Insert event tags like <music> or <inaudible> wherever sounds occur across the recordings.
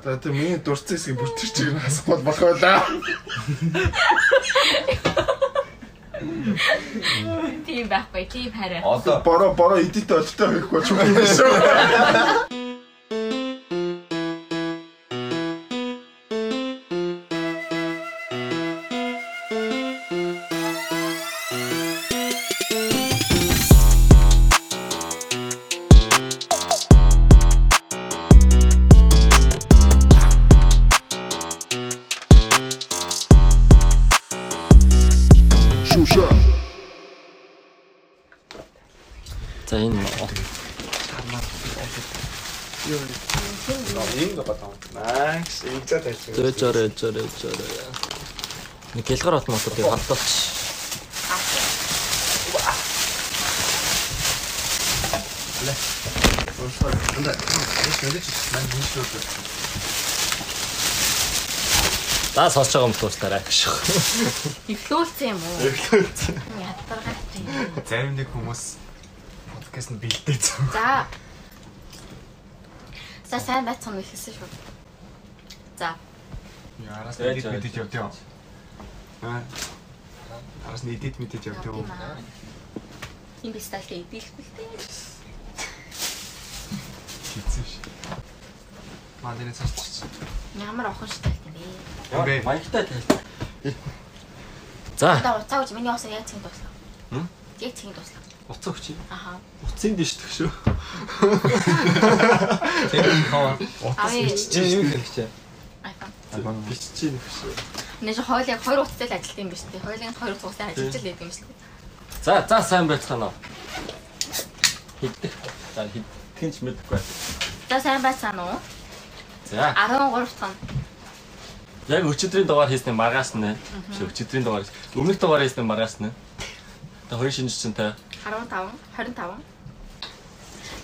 За тийм миний дурдсан хэсгийг бүртэр чиг хасах бол болох байлаа. Тийм байхгүй. Тийм хараа. Одоо Бороо бороо эдит олдтой хийхгүй ч юм шүү. Игзад ажиллаж. зөө жороо жороо жороо. Нэг гэлгар хот мотод хатталч. Уусаа. Энд энэ шүлэж мань шүлэж. За сонсож байгаа юм туустараа. Эвлүүлсэн юм уу? Эвлүүлсэн. Ядаргач юм. Зарим нэг хүмүүс подкаст нь бэлдээ зөв. За. За сайн байцсан уу ихсэн шүү. За. Яраас Зөө, эдит явт юм. Аа. Араас нь эдит мэдэж явт юм. Им бисталтэй идэхгүй дээ. Хитсэн ш. Мандины цацч. Ямар охин шталт юм бэ? Бэ. Маягтай тайл. За Одоо уцаа гэж миний осоо яг цэгийн дуслаа. Хм? Яг цэгийн дуслаа. уцаа өгч. Аха. Уцын дэш төх шүү. Авъя. Чи юу хэлчихэ? Айфон. Биччихэ нөх шүү. Нэ чи хойлыг хоёр утастай л ажилт юм биш үү? Хойлын хоёр утастай ажиллаж л байдаг юм шиг. За за сайн байцгаана уу. Хиддэх. За хиддэх ч мэдэхгүй. За сайн байцгаана уу? За 13 дахь нь. яг өчигдрийн дугаар хийснээр маргаас нэ. Биш өчигдрийн дугаар. Өмнөх дугаар хийснээр маргаас нэ. Тэгээ хоёр шинж чинтэй. 15 25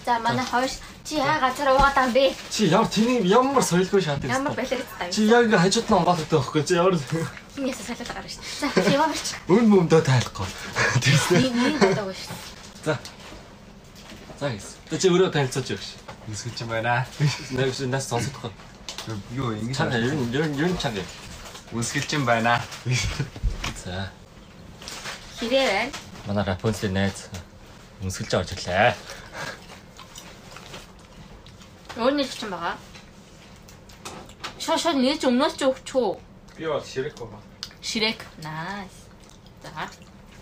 За манай хоёр чи яа газар уугаад юм бэ? Чи ямар тэний ямар соёлгүй шатыг. Ямар таа. Чи яг ингээ хажууд нь онгоолготой байхгүй. Чи ямар ясаа салаад гарна шүү. За чи ямар ч өн мөмдөө тайлахгүй. Нэг нэг бодоогүй шүү. За. За гис. Тэ чи өөрөө танилцуулж явах ш. Үсгэж юм байна. Нэг шиг нас сонсохгүй. Юу ингэж Чанга ер нь ер нь ер нь чанга. үсгэлж юм байна. За. Хэрэг байна. Манай Рапунцлийн найз үнсгэлж орж ирлээ. Өөр нэг ч юм байгаа. Шоо нээж өмнөөс ч өгч үү? Би бол ширэг байгаа. Ширек. Найс. За.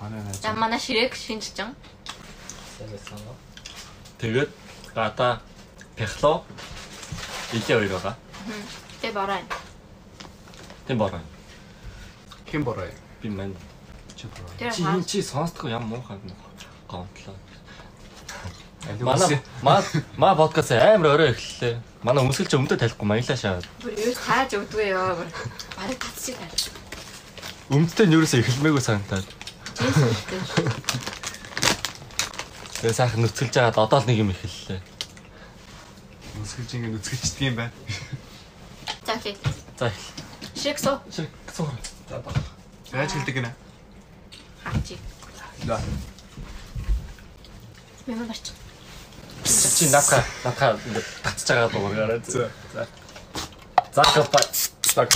Манай найз. За манай ширек шинжчин. Тэгээд гата пехло илээ хоёр байгаа. Тэ бороо. Тийм бороо. Хэн бороо? Би мань Чи бороо. Чи энэ чи сонсдгоо ям муухай муу. Гомдлоо. Манай Манай маа подкаст амар орой эхэллээ. Манай чи өмдөө талихгүй маялаа шаа. Бүр юу тааж өгдгөө ёо. Бараг татчих таа. Өмдтэй нь юусоо эхэлмээгүй санагдаад. Тэгээ сайхан нүцгэлж байгаад одоо л нэг юм эхэллээ. үсгэлж ингэ үсгэлждэг юм байна. За окей. За Ширек суу. шиг суур. За баг. Яаж хэлдэг гинэ? Хаач. Да. Мэмэ барч. Чи нака нака татж байгаа дуурайгаа. За. За. За капа. Так.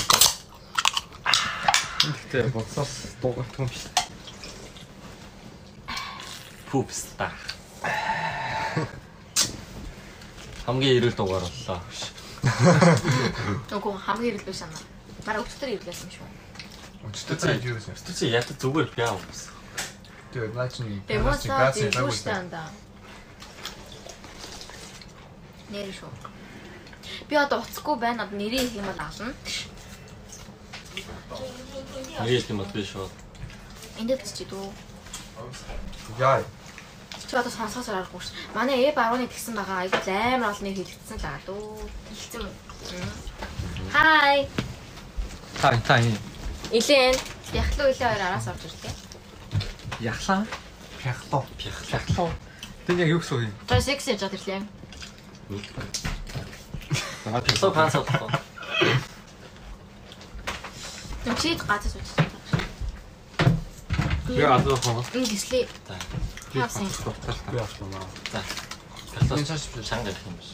Тэгтээ босоос дуугарт юм биш. Пупста. Хамгийн эрүүл дугаар боллоо. Үгүй хамгийн ирэлгүй санаа. Бараг өчтөр ирлээсэн юм шүү. Өчтөр цайд юу гэсэн. Тэ чи ята зүгээр бяа ус. Тэгээ наа чи Тэгээ муу цаа ирлгүй штэ анда. Нэр шүү. Би одоо уцахгүй байна. Одоо нэрээ их юм бол ална. Нэг юм бол биш шүү. Энд л чи дүү. Яа. Чи одоо сонсохоос аргагүй ш. Манай Эб 10-ны тэгсэн байгаа. Айгуу амар олон нэг хэлгэцсэн л байгаа дөө. Хэлсэн үү? Хай. Тай тай. Илэн. Яхлуу илээ хоёр араас орж ирлээ. Яхлаа. Пяхлоо. Яхлаа. Тэн яг юу гэсэн юм? Тэр секс яж ирлээ. Аа пило панс авах. Тэг чи гацаас үуч. Би алуу хоо. Энэ гислээ. За. Хаасан. Би авчлаа. Пило Энэ цааш биш. чанга гэх юм биш.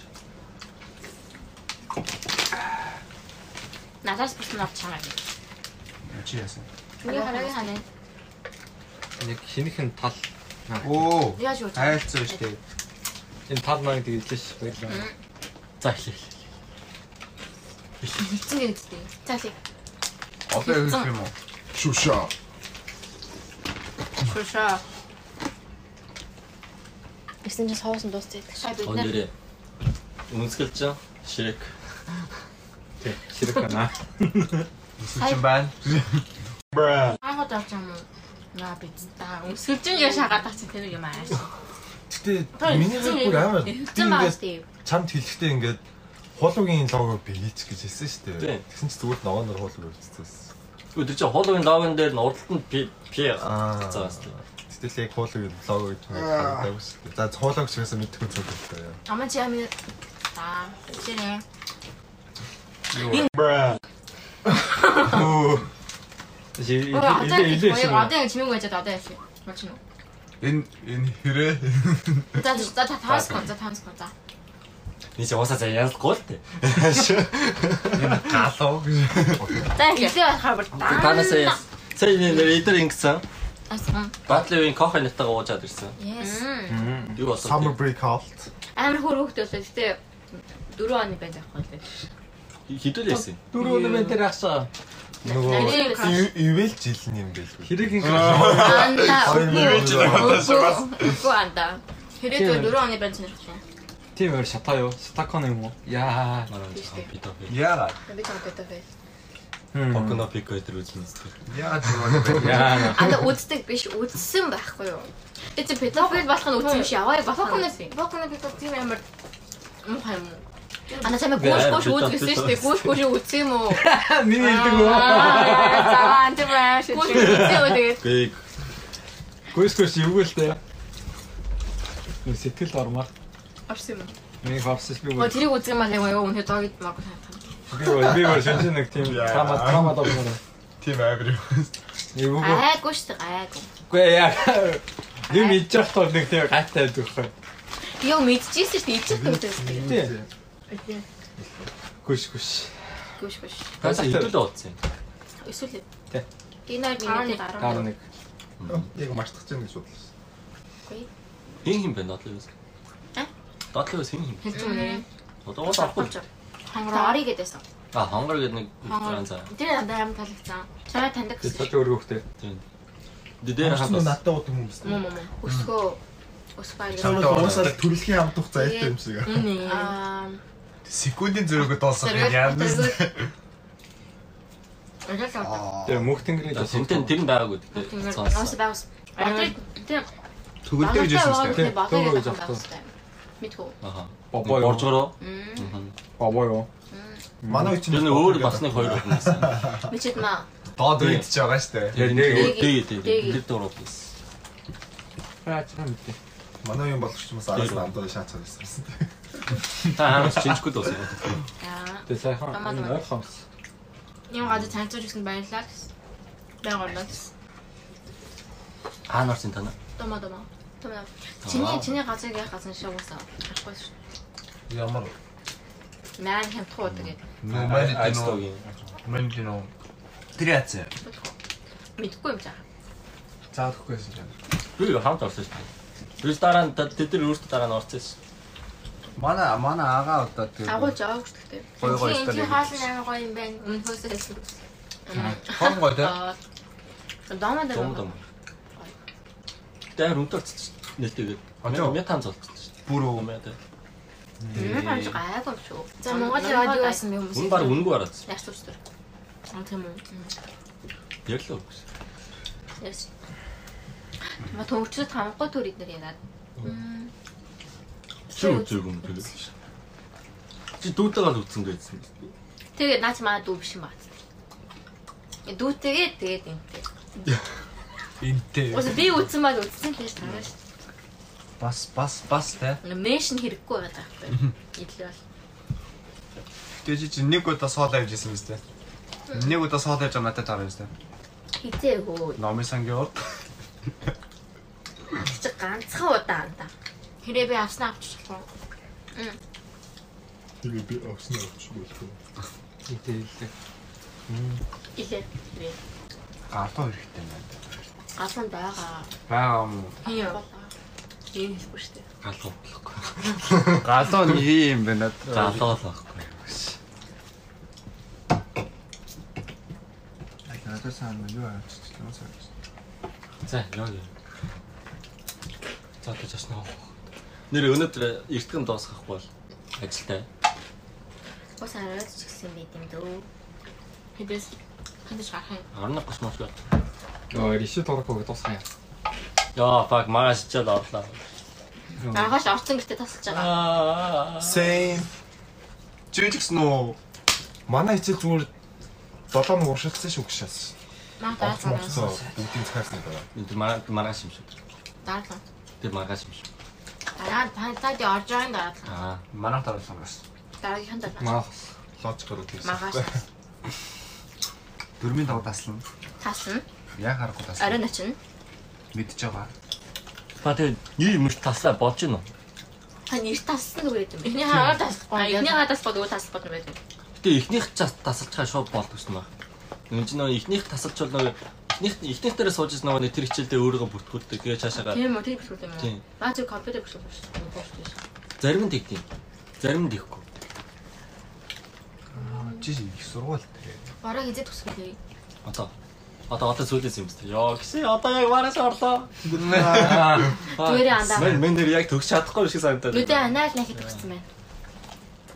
Надаас бүрсэн авч чамаа. Чи яасан? Миний хараагийн ханаа. Нэг хинхэн тал. Оо. Яаж юу? Айлцсан шүү дээ. Энэ тал маань тэгээд л ш баярлаа. За эхлэе. Хилцэн гэнэтэй. За тий. Одоо хэлэх юм уу? Шүшаа. Шуша. Гэсэн чинь соосон дуусчих. Шай бид нэр. Үнсгэлж ширэг. Тэг ширэг байна. Сүчин байна. хаагад авч юм уу? Наа бид та яа шагаад тагч тэр юм ааш. Гэтэ миний хувьд бүр амар ингээд чамд хэлэхдээ ингээд хуулуугийн лого бэлээч гэж хэлсэн шүү Тийм. дээ. Тэгсэн чи зүгээр ногооноор хуулууг. Өө тэр чинь хуулын логон дээр нь урдтанд пи пи Аа. заас тий. Гэтэл яг хуулуугийн лого гэж харагдаагүй шүү дээ. За хуулууг ч гэсэн мэдхгүй зүйл байна яа. Аман чи амин та Жи Өө одоо илүү илүү илүү одоо яг чимээг байж одоо яаш. Мачно. Энэ энэ хэрэг За за та таас гоо за таас гоо за. Чи уусаа заяа ялахгүй л тий. Галуу гэж. За илүү байхаар бүр Танаас сая нэр эдэр ингэсэн. Асган. Батлын кофе нэттэйгээ уужаад ирсэн. Yes. Юу болсон? Summer break halt. Амар хөөр хөвгт болоо гэтээ 4 оны байж авах байлаа. Хідүүл яасан. дөрөв өнөө дээр ахсаа. Нөгөө ивэл жил юм байлгүй. Хэрэг ингэ Анда. Хоёр мөр жил Үгүй анда. Хэрэг 4 оны байж нэрч байна. тийм өөр шатаа юу? Стакон юм уу? Яа. Манай пита пи. яагаад? Би ч амтай бай. Поконо пико дээр үзсэн зү. Яагаад тийм бэ? Яа. Анда үздэг биш үзсэн байхгүй юу? Эцэ педофил болох нь үзсэн биш яваа болох нь. Боконо педофил тийм амар мухай юм уу? Ана чамаа гоош гоош үзгэсэн шүү дээ. Гоош гоош үзсэн юм уу? Миний хэлдэг үү? За антибаш. Гоош үзсэн үү тэгээд. Гэ Гүйс гүйс юу тээ. Нэг сэтгэл ормаар. Орсон юм. Миний хавсаж би Оо тэрийг үзэх юм аа яг үнэ доо гэд маагүй санагдав. би би бүр шинж нэг тийм трама трама догноо. Тийм амир юу. Нэг үгүй. Айгуу шүү дээ айгуу. Үгүй яа. Юм идчих тоо нэг тийм гайтай дөхөө. Би юу мэдчихсэн шүү дээ ичээд үзсэн. Тийм. Гүш гүш. Гүш гүш. таас хідүүл уудсан. Эсвэл. Тэ. Энэ хоёр дараа. Гар нэг. Яг марцдах гэж нэг бодлоо. Хин хин бэ нотлын үс. А? Нотлын үс хин хин. Хэлсэн үнэ. Одоо уус авахгүй. Хонгор ори гэдээсэн. А хонгор гэдэг нэг зан заа. Тэр надад амар таалагдсан. Чамаа таньдаг Тэр гэсэн. цааш өргөхтэй. Тийм. Дээр хатас. надад уудаг хүмүүс. Мм мм. Өсгөө. Өсгөө. Чамд уусаад төрөлхийн хамтух зайтай юм шиг. Аа. Секундын зөрөгөд дуусах юм яа. Тэр мөх тэнгэрийн За сэнтэн тэр нь байгаагүй. Тэнгэр Цаас. байгаас. Гэж хэлсэн шүү дээ. Гэж авсан. Мэдгүй. Аха. Бобоо юу? Боржгороо. Мм. Бобоо юу? Манай үеч Тэр өөр басны хоёр болсон. Бичээд маа. Доод үйдж байгаа шүү дээ. Тэр нэг дээг. Дээг. Тэр дөрөв байсан. Хаач юм бэ? Манай юм болгоч юмас араас нь амдаа шаацаад байсан. Та хаанаас чинчгүй дуусах. Аа. Тэр сайхан ойрхоос. Юм гадаа танилцуулж ирсэн баярлалаа гэсэн. Баярлалаа гэсэн. Хаана орсон танаа? Тома тома. Тома. Чиний чиний газрыг яах газар шиг уусаа. Харахгүй шүү. Ямар Мэн хямдхуу тэгээд. Нөө? Айстогийн. Мань тийм үү? Тэр яац. Мэдгүй юм жаа. Ч юм. Би хамт орсон шүү. Тэрс дараа нь тэд нар өөрсдөө дараа нь орсон шүү. Манай манай агаа одоо тэр Агуулж аваагүй шүү дээ. Гоё гоё Тийм стилийг. хаалт амар гоё юм байна. Өмнөхөөсөө хэлсэн. хон гоё. Домод Дум дум. Тэр шүү. Нэлтэйгээд. Очоо. Метан золцсон шүү. Бүр. Юм яа тэ. Мм хамж гайгүй шүү. За Монголын радио байсан би хүмүүс. Үн баг үнгүй ороод. Яаш тусдэр. Аа тийм үү. Яг л үг. Яс. Ма төвчөд хамгагүй төр эднэр ягаад. Мм. Чи үзег юм тэр. Чи дүүтэйгээ л үзсэн гэсэн. Тэгээ наач маа дүү биш юм бат. Дүүтэйгээ тэгээд энтэй. Интэй. Ус би үзсэн маа үзсэн гэж таараа шүү. Бас бас бас те. Мэшин хэрэггүй байгаа байхгүй. <laughs> Идэл бол. Тэгээ чи нэг удаа соола явж исэн биз дээ. Нэг удаа соола явж байгаа надад таарсан биз дээ. Хизээгөө. Номын сангийн урд. Чи ганцхан удаа андаа. Хэрэг би авснаа авчихлаа. Тэгээ би авснаа авчих болов. Итэл. Илээ. Гартуу хэрэгтэй юм байна. Галан байгаа. Бага юм уу? Тийм? Тийм хэлбэр шүү дээ. Галуу <laughs> болохгүй. Галуу нь юм байна. Галуу л байхгүй. Ай надад сайн юу авчихсан юм сайн. За яа. За тэгж яснаа. Нэр өнөөдөр эртгэн дуусгахгүй бол ажилтай. Бос хараад ч гэсэн байт юм дөө. Хэдээс хэдэж гарах юм. 11 гош мөн шүү. Оо риши торко дуусгая. Яа фак маш чад орлоо. Аргаш орцсон гэртээ тасалж байгаа. Аа. Same. Жижигсэн үү? Манай хичээл зүгээр 7 нь уршилсан шүү гişээс. Маа Олж даацгаа. мовцоо бүгдийн цахаарсан байгаа. Энд марга маргааш юм шүү. Даацгаа. Тэр маргааш юм шүү. Дараа тантад орж байгаа юм даацгаа. Аа. Манайх дараалсан бас. Дараагийнхан дараа. Маа Логикоор үтээс. Маргааш. Дөрмийн давуу таслана. Тасна. Яг харахгүй таслана. Оройн очино. Мэдж байгаа. Ба тэр юу юм таслаа болж гинөө. Та нэр тассан үг гэдэг юм. Эхний хаагаар таслахгүй. Эхний хаагаар таслахгүй өө таслахгүй юм байдаг. Гэтэ ихнийх ч тасалж байгаа шууд болдог юм байна. Энд чинь нөгөө ихнийх тасалж бол нөгөө ихнийх ихнийх дээр сууж ирсэн нөгөө тэр хичээлдээ өөрийгөө бүртгүүлдэг. Тэгээ цаашаага Тийм үү, тийм үү юм. Тийм. Баа зөв компьютер үү? Бош. зарим нь тэгдэв. Зарим нь тэгхгүй. Жижиг их сургууль тэгээ. Бараа хизээ тусгал. Одоо одоо одоо сүүлээс юм байна. Яа гисэн одоо яг маргааш орлоо. Зүгээр андаа. Мен мен нэр яг төгс чадахгүй шиг санагдаад. Нүдэ анаал нэхэд төгссөн байна.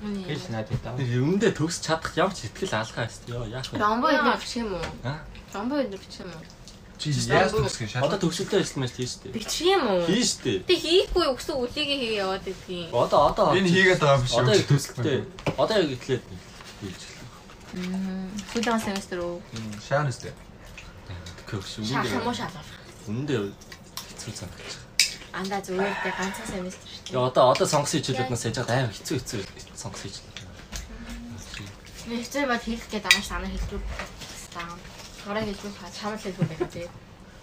Хэл надад таа. Юмдээ төгс чадах ямар ч ихтгэл алгаа хэвчээ. Йоо яах вэ? Ромбо эдэр бичих юм уу? Аа? Ромбо эдэр бичих юм уу? Чи яаж төгсгөө шал. Одоо төгсөлтөө хэлсэн мэт хийж тээ. Бичих юм уу? Хийж тээ. Тэг хийхгүй өгсөн үлийг хий яваад байдгийн. Одоо одоо Энэ хийгээд байгаа биш үү? Одоо яг төгсөлтөө. Одоо яг итлээд хийж. Сүүлийн семестр үү? Шаан үстэй. Көвш Шаах юм уу үндэ. шалах? Үндэ хэцүү санагдаж. Андаа зүгээр дээ ганцхан семестр шүү дээ. Яа одоо одоо сонгосон хичээлүүднээс яж байгаа амар хэцүү хэцүү сонгосон хичээл. Би хэцүү бод хийх гэдэг ааш санаа хэлбэр таа. Орой хэлбэр хаа чамд хэлбэр байх тий.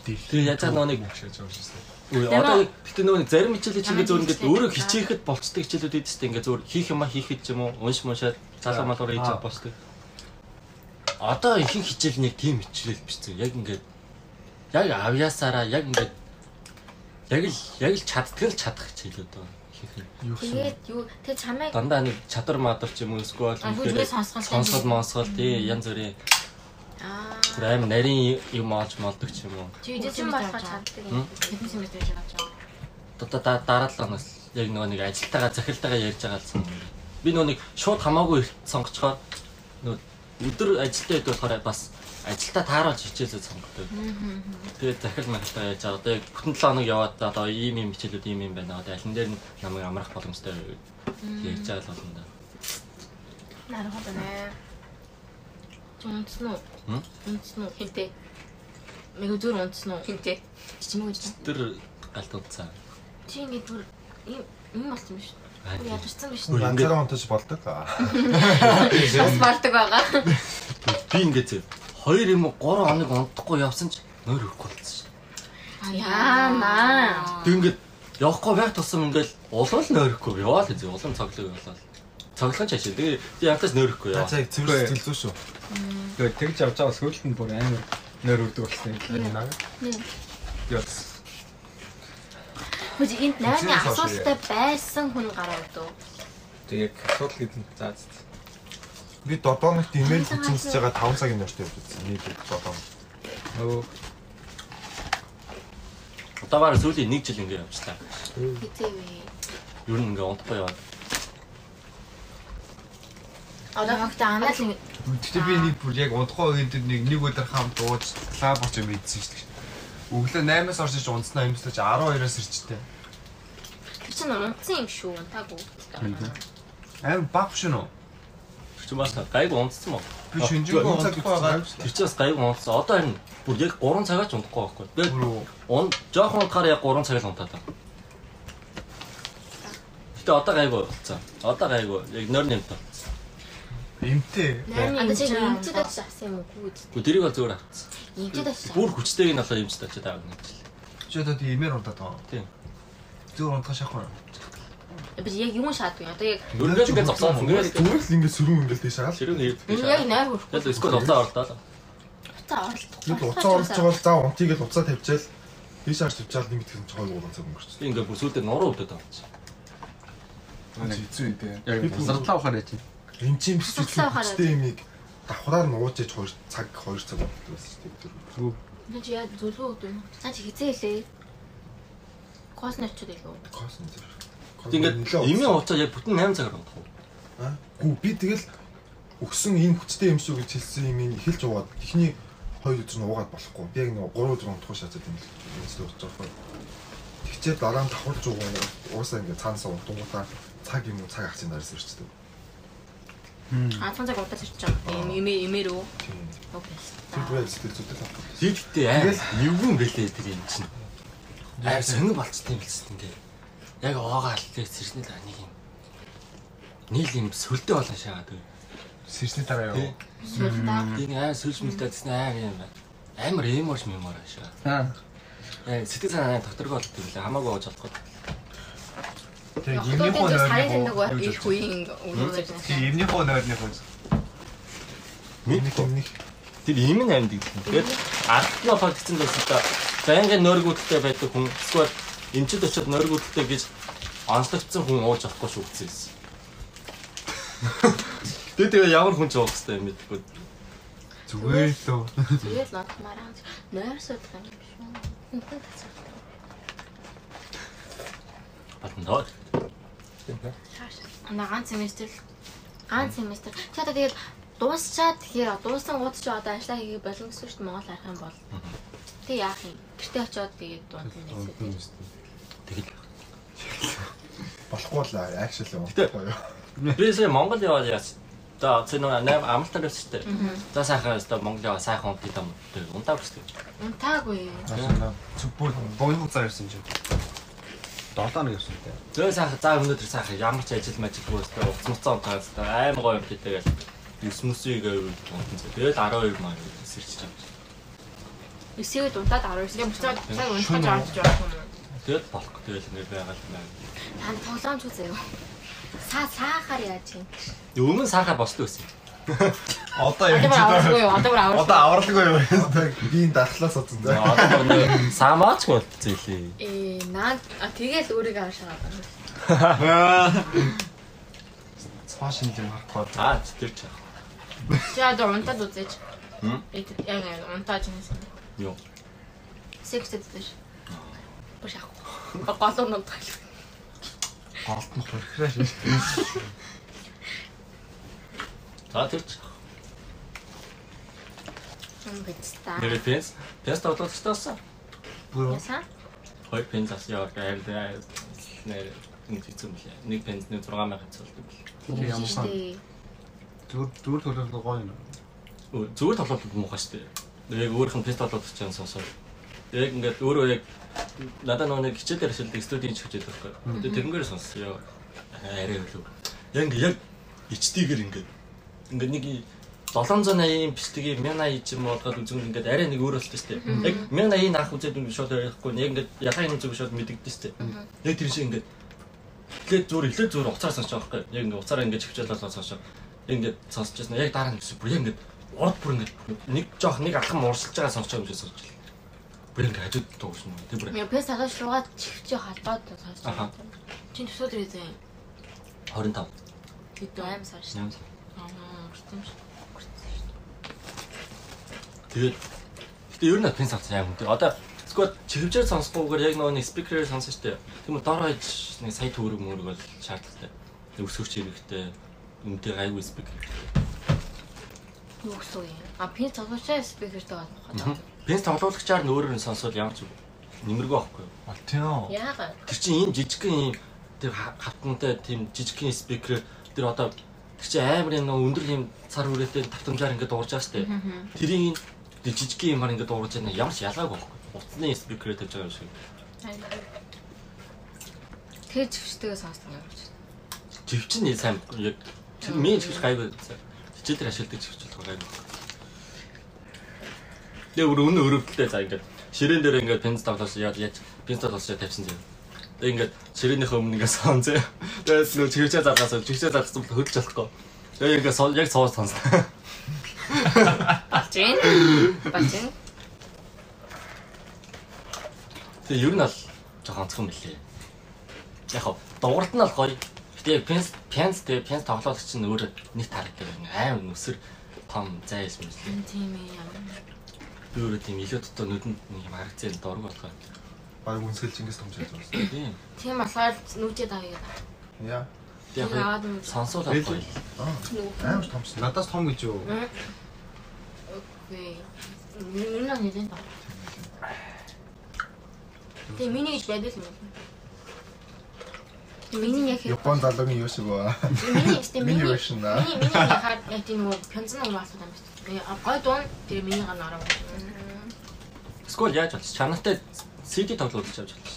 Тэгээ яаж байгаа нэг Шиж ууршилсан. Үгүй Дэмэ- одоо гэтээ нөгөө нэг зарим хичээлүүд чинь зөөр ингээд өөрөө хичээхэд болцдог хичээлүүд идэв чинь ингээд зөөр хийх юма хийхэд ч юм уу унш муншаад залуу малуур хийж Аа. болцдог. Одоо ихэнх хичээл нэг тийм хичээл биш зү. Яг ингээд яг авьяасаараа яг ингээд яг л яг л чаддаг л чадах хичээлүүд байна. Тэгээд юу тэг чамайг Дандаа нэг чадвар мадар ч юм уу эсвэл хүндрээ сонсгол сонсгол тий янз бүрийн аа тэр аим нарийн юм олж молдог ч юм уу. чи үдээсэн болохоо чаддаг юм. Хэдэн семестр хийж байгаа ч юм. Одоо да- дараа л хоногс яг нөгөө нэг ажилтайгаа захиралтайгаа ярьж байгаа л сан. Би нөгөө нэг шууд хамаагүй эрт сонгочхоор нөгөө өдөр ажилтаа хэд болохоор бас ажилтаа тааруулж хичээлээ сонгодог. Тэгээд захирал махалтайгаа ярьж байгаа. Одоо яг бүтэн 7 хоног яваад одоо ийм ийм хичээлүүд ийм ийм байна. Одоо алин дээр нь намайг амрах боломжтой ярьж байгаа л болно да. Наруходо нэ. Унтсан уу? Хм? Унтсан уу? Хинтээ. Мэг өдөр унтсан уу? Хинтээ. Чимэг унтсан. Тэр галт удаа. Чи ингэ бүр юм юм болсон Бүр тийм. ядарсан биш. Ганцаараа унтаж болдог. <laughs> <laughs> Бас бардаг байгаа. Би ингээд зөө 2 юм уу 3 хоног унтахгүй явсан ч нойр өрөхгүй болсон шүү. Яа наа. Тэг ингээд явахгүй байх тусам ингээд улуул нойрхгүй яваа л зөө улам цоглог явлаа. Цоглон ч ашиг. Тэгээ нойрхгүй За яваа. за цэвэр цэлзүү шүү. Тэгээ тэгж явж байгаа сүүлд нь бүр амар нойр үрдэг болсон юм. Нэ. Яс. Хөөж энд найрны асуулттай байсан хүн гараа өдөө. Тэгээ асуудал гэдэг нь заа заа. Би додооногт имэйл хийчихэж байгаа 5 цагийн нөртэй явж байсан. Нийт додоо. Өө Удаагаар сүүлийн 1 жил ингээд явчлаа. Хитээ вэ? Юу нэг ингээд унтахгүй яваа. Одоо хагта анаа л ингэ Гэхдээ би нэг бүр яг унтахгүй үед нэг нэг өдөр хамт ууж лаб очиж мэдсэн шүү дээ. Өглөө 8-аас орж иж унтснаа юмслаж 12-оос ирчтэй. тэр чинь унтсан юм шүү. Унтаагүй. Аим баг шин үү? Чи маш гайг унтсан мó. Би шинжэнгөө унтахгүй байгаа. Тэр чинь бас гайг унтсан. Одоо харин бүр яг 3 цагаач унтахгүй байхгүй. Би ун жоохон унтахаар яг 3 цаг л унтаад байна. Гэтэ одоо гайгүй болцсон. Одоо гайгүй яг нөр нэмт болцсон. эмтэй. Одоо чи эмчэд очиж авсан юм уу? Гү тэрийг бол зүгээр авцсан. Эмчэд очиж. Бүр хүчтэйг нь болоо юмч тачаад авах гэж. Чи одоо тийм имээр унтаад байгаа. Тийм. Зүгээр унтах шахах уу? Би яг юу шаадгүй. Одоо яг Өргөж ингээд. Ингээд зүгээр л ингэ сөрөг ингээл тийш хаал. ширүүн ирдэг. яг найр хөрөхгүй. Тэгэл эсвэл уцаа орлоо. Уцаа оролдох. Нэг уцаа орлож байгаа бол заа унтыг л уцаа тавьчаал тийш харж тавьчаал нэг итгэн чойг уулан цаг өнгөрч. Би ингээд бүр сүйдээ нуруу өвдөд байгаа чи. Хэцүү үедээ. Яг бусартлаа ухаар яж. Энд чинь биш үстэй юмыг давхраар нь ууж иж 2 цаг 2 цаг болдог байсан шүү дээ. Энэ чи яа зүлгөө өгдөө. Цаа чи хизээ хэлээ. Косночод илүү. Косн зэрэг. Ингээд эмийн уцаа яг бүтэн 8 цагаар унтах уу? Аа. Гүү би тэгэл өгсөн энэ хүчтэй юм шүү гэж хэлсэн юм ин эхэлж уугаад эхний хоёр өдөр нь уугаад болохгүй. Би яг нэг 3 өдөр унтах шатад юм л энэ болж байгаа. Тэгчээд дараа нь давхарж уугаа уусаа ингээд цаанаас унтунгуудаа цаг юм уу цаг ахсын дараас ирчдэг. А цан цаг удаа сэрч байгаа. Эм эмээ эмээр үү? Окей. Бүрээ сэтгэл зүйтэй тав. Тэгэхдээ аа эвгүй юм бэлээ тэр юм чинь. Аа сонир болцсон юм хэлсэн ингээ. Яг оогаа алтлээ сэрснэл нэг юм. Нийл юм сөлдөө болон шаагаад. Сэрсний дараа юу? Сүлдаа. Би нэг аа сүлж мэлдэ гэсэн аа юм байна. Амар эморш мемор шаа. Аа. Яа сэтгэл санаа докторг болдог юм лээ хамаагүй ууж чадахгүй. Тэгээ сарын нойрны их үеийн үлдэж байна. Тийм эмнийхөө нойрны хуу. Миний өмнөх Тэр амьд гэдэг. Тэгээд ардны опог гэсэн байсан та байнгын нойргуудтай байдаг хүн эсвэл эмчд очиод нойргуудтай гэж онцлогдсон хүн ууж авахгүй шүү гэсэн. Тэгээд тэгээ ямар хүн ч уух хэрэгтэй юм гэдэггүй. Зүгээр л үү. Тэгээд лотмараа нойрсод юм биш үү? Хүн тасаа. Батнаа. Ана ганц семестр л- ганц семестр. Чи одоо тэгээд дуусчаад тэгэхээр дууссан гууд чи одоо ажиллаа хийгээ болно гэсэн шүү дээ Монгол арах юм бол. Тэг яах юм? Гэртээ очиод тэгээд дунд нь нэсээ. Тэгэл. болохгүй л акшн юм. Гэтэ- Би сая Монгол яваад яас. За цээн нэг амлалтаар явсан дээ. За сайхан өстө Монгол яваа сайхан унтыг юм. Унтаа өстө. Унтаагүй. Зүгбүү богино хугацаар ирсэн чинь. 7 хоног явсан тий. Зөө сайхан за өнөөдөр сайхан ямар ч ажил мажилгүй өстө уц муцаа унтаа өстө аим гоё юм гэдэг. Юс мүсийг унтсан. Тэгэл 12 маа сэрчиж байгаа. Эсэгэд унтаад 12 сая буцаад цаг унтаж авч юм. Тэгэл болох. Тэгэл ингэ байгаад байна. Танд тоглоомч үзээ юу? Саа саахаар яаж юм? Өмнө сахар босд байсан. Одоо бүр авахгүй юу? Одоо бүр авахгүй. Одоо авралгүй юу? Би энэ дархлаас За заа. одоо нэг самаач болчихсон илээ. Ээ наа тэгэл өөрийгөө авшаад байна. Цаа шинж юм харахгүй. Аа тэр ч. Чи одоо унтаад үзээч. Хм? Яг яг унтааж нэсэн. Юу? Сексэд дэш. Бүр Голоо нутаг. Голд нь хөрхрээ. За тэр ч. Юм бицта. Нэр пенс. Пенс тоглолтоос Бүр Ясан? хоёр пенс ас яваад байл нэр нэг хэцүү мөлий. Нэг пенс нэг 6000 цолдог бэл. ямар сан. Зүр зүр төлөв гоё юм. Зүгээр тоглолт муухай шүү дээ. Яг нь пенс тоглолт ч юм сонсоо. Яг ингээд өөрөө яг надад нэг хичээлээр ашигладаг студийн ч хичээл байхгүй. Тэгээ тэрнгээр сонссоо. Арай хөлөө. Яг яг ичтэйгэр ингээд ингээд нэг 780-ийн бичлэгийг 1080 ч юм уу бодоод үзэн ингээд арай нэг өөр болтой шүү дээ. Яг 1080-ийн анх үзээд юм шууд ярихгүй. Яг ингээд ялгааны үзэг шууд мэдэгдэн шүү дээ. Яг тэр шиг ингээд эхлээд зүгээр эхлээд зүгээр уцаар сонсож байгаа байхгүй. Яг ингээд уцаараа ингээд хөвчөөл болоо сонсоо. Ингээд сонсож байсан. Яг дараа нь бүр яг ингээд урд бүр ингээд нэг жоох нэг алхам уурсалж байгаа сонсож байгаа юм шиг сонсож байна. Бүр ингээд хажууд дуусна. Тэр бүр Я пэс хадаж шуугаад чивчээ халбаад сонсож Аха. байна. Чин төсөөд ирээ. 25. Бид аим сар шүү. Ням. Аа, гэртэн шүү. Тэгээд гэтээ ер нь пенс авсан юм. Одоо Эсвэл чихвчээр сонсохгүйгээр яг нөгөө нэг спикерээр сонсон. Тийм үү дор хаяж нэг сая төгрөг мөрөг бол шаардлагатай. Өсгөрч хэрэгтэй. Үнтэй гайгүй спикер. Юу гэсэн юм? А пин тоглоочаа спикертэй байна. Пенс тоглоулагчаар нь өөрөөр нь сонсвол ямар ч нэмэргүй байхгүй юу? А тийм үү. Яагаад? Тэр чинь ийм жижигхэн ийм тэр ха- хавтантай тийм жижигхэн спикер тэр одоо тэр чинь амар юм нөгөө өндөр ийм цар хүрээтэй тавтамжаар ингээд дуурж байгаа шүү дээ. Тэрийн тэр жижигхэн юмар ингээд дуурж байгаа нь ямар ч ялгаагүй байхгүй. Утасны спикерээр тавьж байгаа юм шиг. Тэр чивчтэйгээ сонсдог юм байна. Живч нь сайн яг миний живч гайгүй. Хичээлээр ашигладаг бол гайгүй. Тэгээ өөр өнө өрөвдөлтэй за ингээд ширээн дээр ингээд пенс тоглоос яаж яаж пенс яаж тавьсан зав. Тэгээ ингээд ширээнийхээ өмнө ингээд сон зэ. Тэгээд нөө чигчээ залгаас чигчээ залгасан бол хөдөлж болохгүй. Тэгээ ингээд сон яг сууж сонс. Бачин. Бачин. Тэгээ ер нь бол жоохон онцгой мөлий. Яг хоо дууралт нь бол гоё. Гэтэ пенс пенс тэгээ пенс тоглоод чинь өөр нэг тарагддаг аим нүсэр том зайс мэт. Тийм ээ ямар. Би өөрөө тийм илүү дотоо нүдэнд нэг юм харагцсан дург болохоор. баг үнсгэл Чингис том шилж байна. Тийм. Тийм болохоор нүдээ дагая. Яа. Юм. сонсуулаад гоё. Аа. Амар томсон. Надаас том гэж юу? Окей. Юу нэг нэлээд таа. Тэгээ миний гэж байдаг юм. Миний яг Япон далуугийн юу шиг ба. миний ихтэй Миний миний version аа. миний миний яхаад яг тийм нөгөө пянцны юм асуу юм байна. Тэгээ гой дуун тэр миний ганаараа. Скол яаж болж чанартай CD тоглуулж явж байна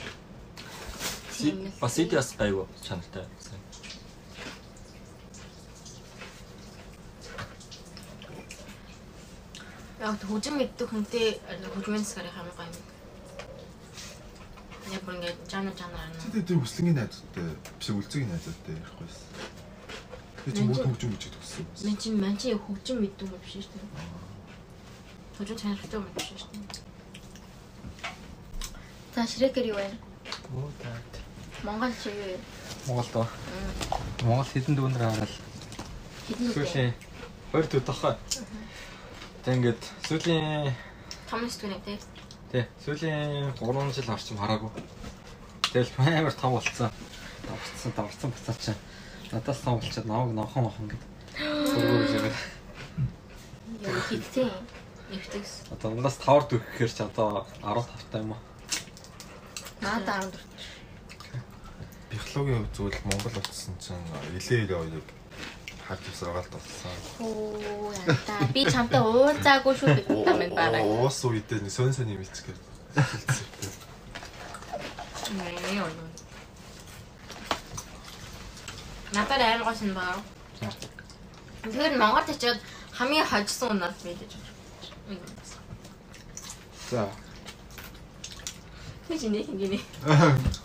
ээ. Бас CD бас байгуу чанартай. Яг хөжим мэддэг хүнтэй хөжмийн засгаар хамгийн гоё юм. Яг бүр ингэ жанр жанр ана. Тэгээд тэр хүслэнгийн найзуудтай биш үлцгийн найзуудтай ярих байсан. Тэр чинь мод хөгжим гэж төгссөн. Мен чинь мен чинь хөгжим мэддэг юм биш шүү дээ. Хөжим чанартай юм биш шүү дээ. За шрекер юу вэ? Монгол чи юу вэ? Монголд ба. Монгол хэдэн дүүнэр хараад Хэдэн 20 төв тоххой. Тэг ингээд сүүлийн Том студент тий. сүүлийн 3 жил орчим хараагүй. Тэгэл амар том болцсон. Давцсан давцсан буцаа чи. Надаас том болчиход намайг нохон нохон гэд. Сургууль яваад. Яа хийгтэй. Нэвтэгс. Одоо ундаас 5 дэх гэхээр чи одоо 15 та юм уу? Надаа 14. Биологийн зүйл Монгол утсан чинь илээ илээ харж усраагаалт болсон. Оо янта. Би чамтай уулзаагүй шүү гэдэг юм байна бараг. Уус үедээ сон сон юм ичгээд. Мэй юу. Надад аим гош юм байна. Тэгэхээр Монгол очиод хамгийн хожсон унаад мэдэж байна. За. Чи нэг ингэний.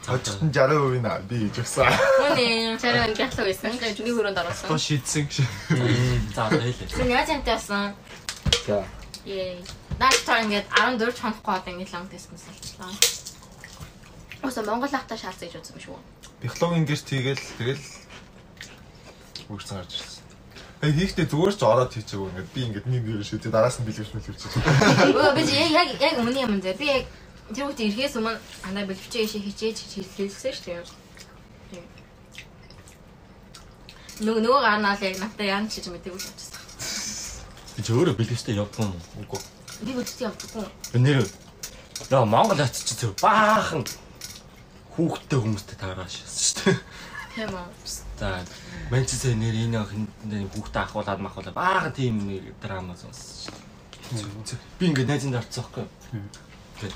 Очихын 60% нь би гэж өгсөн. Үний чараа ингэхлээ байсан. Тэгээд би хөрөнд орсон. То шийдсэн гэж. За одоо хэлээ. Тэр яаж амтай болсон? За. Яа. Наалтаа ингээд 14 хонохгүй одоо ингээд лонг тест хийсэн. Ууса Монгол ахта шаалцсан гэж үзсэн шүү. Биологийн гэрт хийгээл тэгэл үрсэн гарч ирсэн. Э хийхдээ зүгээр ч ороод хийчихэв ингээд би ингээд нэг юм шүү. Дараас нь бэлгэвч мэлгэвч. Өө би яг яг яг өмнө юм зэ. Би яг тэр үгт ирэхээс өмнө андаа бэлгчээ ишээ хичээж хэлсэн шүү дээ. Тийм. Нөгөө нөгөө гарнаал яг надад яан чиж мэдээгүй л очсон. Би ч өөрөө бэлгэжтэй явдгүй юм. Үгүй. Би бүдтэй явдаггүй. Нэр Яа Монгол очиж чи баахан хүүхдтэй хүмүүстэй таараш шүү дээ. Тийм үү. За Манчестер нэр энэ хиндээ хүүхдээ ахуулаад махуулаад баахан тийм драма сонссон шүү дээ. Би ингээд найзанд орцсон байхгүй юу? Тэгээд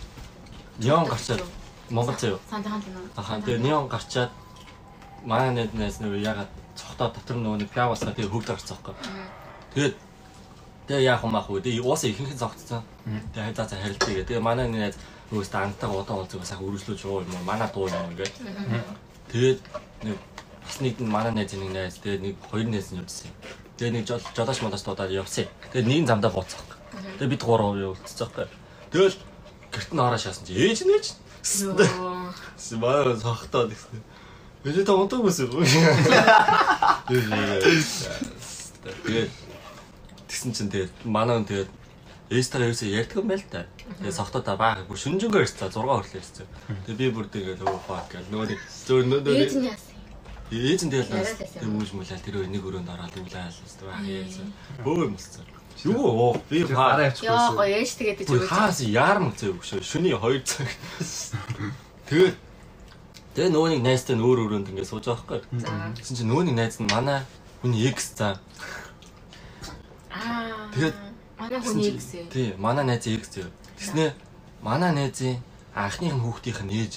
Неон гарчаад Монгол заяа. Сантахан тийм. Ахаа тэгээ неон гарчаад манай найз нөгөө ягаад цогтоо дотор нөгөө нэг пявасаа тэгээ хөвд гарцсан байхгүй? Тэгээд тэгээ яах юм аах вэ? Тэгээ уусаа ихэнх зогтцсон. Тэгээ хайдаа цаа харилцаа. Тэгээ манай найз нөгөөсөө антаа удаа болцоо сайхан үргэлжлүүлж яваа юм уу? Манай дуу юм ингээд. Тэгээд нэг бас нэг манай найз нэг найз тэгээ нэг хоёр найз нь явсан. Тэгээ нэг жол- жолооч молооч дуудаад явсан. Тэгээ нэг замдаа бууцсан. Тэгээ бид гурав явуулцсан. Тэгэл гэрт нь ороо шаасан чи ээж нэж. Смаа сохтоо гэсэн. Ээж та унтаг. Тэгээд тэгсэн чинь тэгээд манай хүн тэгээд ээжтэйгээ ерөөсөө ярьдаг юм байл та. Тэгээд сохтоо та баа бүр шүнжэнгөө ирсэн 6 хүртэл ирсэн. Тэгээд би бүр тэгээд өө фак гэл нөгөө зөөр нөгөө Ээж нь яасан. ээж нь тэгэл Яриад байсан. тэг үүж мүлээ тэр нэг өрөөнд ороод үлээл баа яасан. Бөө юм болсон. Юу би Гараа паа. явчих Яа гоё ээж тэгээд Бүр өгөөч. хаас яарм зөө өгшөө. Шүний 2 цаг. Тэгээд Тэгээ нөгөө нэг найзтай нь өөр өрөөнд ингэ сууж байгаа байхгүй. Тэгсэн чинь нөгөө нэг найз нь манай хүний X за. Аа. Тэгээд манай хүний гэсэн. Тий, манай найзын X зөө. Тэснэ манай найзын анхных нь хүүхдийнх нь ээж.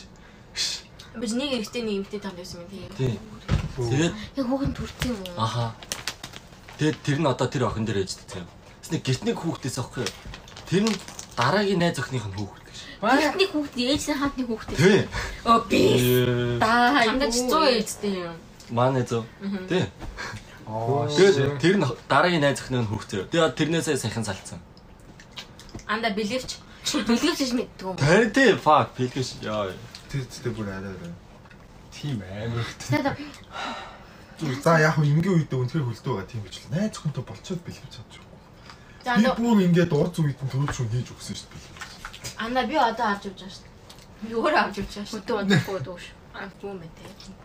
Би ч нэг эрэгтэй нэг эмэгтэй танд байсан юм. Тий. Тэгээд Яг хүүхэн төрсөн юм уу? аха. Тэгээд тэр нь одоо тэр охин дээр ээжтэй зөө. Тэснэ гэртний хүүхдээс аахгүй. Тэр нь дараагийн найз охиных нь хүүхд гэж. Эхний хүүхд ээжийн хаантны хүүхд. Тий. Оо би. Ээ, Да, хандаж 100 ээжтэй юм. Манай зөв. Тий. оо Тэгээд тэр нь дараагийн найз охины хүүхдээ. Тэгээд тэрнээсээ сайхан салцсан. Анда бэлэвч. Бэлэвч гэж мэддэг юм. Тэр тий fuck бэлгэж яа. Тэр зүйтэй бүр арай арай. Тийм амар. Тэгээд Зүгээр за яг хөө ингийн үедээ үнэхээр хөлдөө байгаа тийм л. Найз хүнтэй болцоод бэлгэж чадчих. За Би бүр ингээд уур зүйд нь төрөл шүн хийж өгсөн шүү дээ. анда би одоо авч явж байгаа шүү дээ. Би өөрөө авч явж байгаа шүү. Өдөө удахгүй дууш. Аа бүү мэ тэ.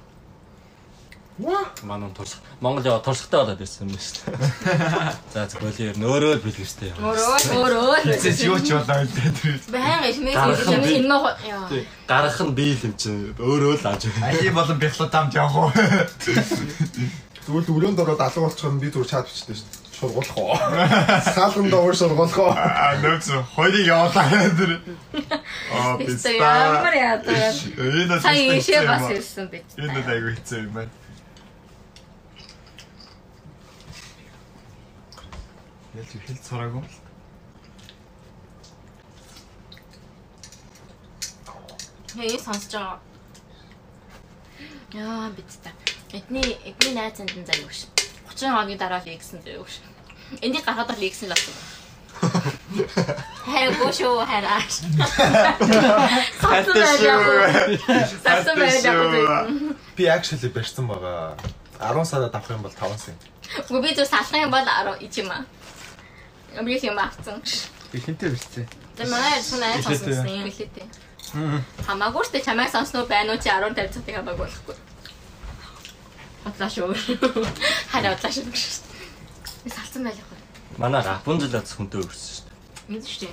Ваа. Манай туршлага Монгол яа туршлагатай болоод ирсэн юм байна шүү дээ. <laughs> За зөвхөн нөөрөө л бэлгэжтэй. Өөрөө өөрөө. Тэс юу ч болоо л дээ. Баян ишмээс хинмэ яа. Тий. Гарах нь би л юм чинь өөрөө л авч. Али болон бяхлууд амт явах уу? <laughs> Зүгээр л өрөөнд ороод алга болчихор нь би зүгээр чад бичтэй шүү дээ. Шургуулах уу? <laughs> Саалганд уур шургуулах уу? Аа нөөц хоёрыг явуулаа <laughs> тэр. Аа би ямар яадаг. Энэ Сая ийшээ бас ирсэн биз. Энэ л айгүй хэцүү юм байна. Ялч хэл цараагүй. Яа сонсож байгаа. Яа биз та. Эдний эдний найзанд нь заяа өгш. 30 хоногийн дараа л иксэн заяа өгш. Энийг гаргаад л иксэн л асан. Хайгуу шүү хараач. Сатсан байж яг. Би actually барьсан байгаа. 10 сард авах юм бол 5 сая. Үгүй би зөв салах юм бол 10 ич юм аа. Амрих юм авцсан. Би хинтээ бэлцээ. За манай sun айц сонссон юм билээ. Хамаагүй штэ чамайг сонсноо байна уу чи 10 50 цагтыг хамаагүй болохгүй. Хотлаа шүү. Хараа хотлаа шүү. Би салсан байх уу? Манай Рапунзел ац хүнтэй өрсөн шүү дээ. Мэдэн штэ.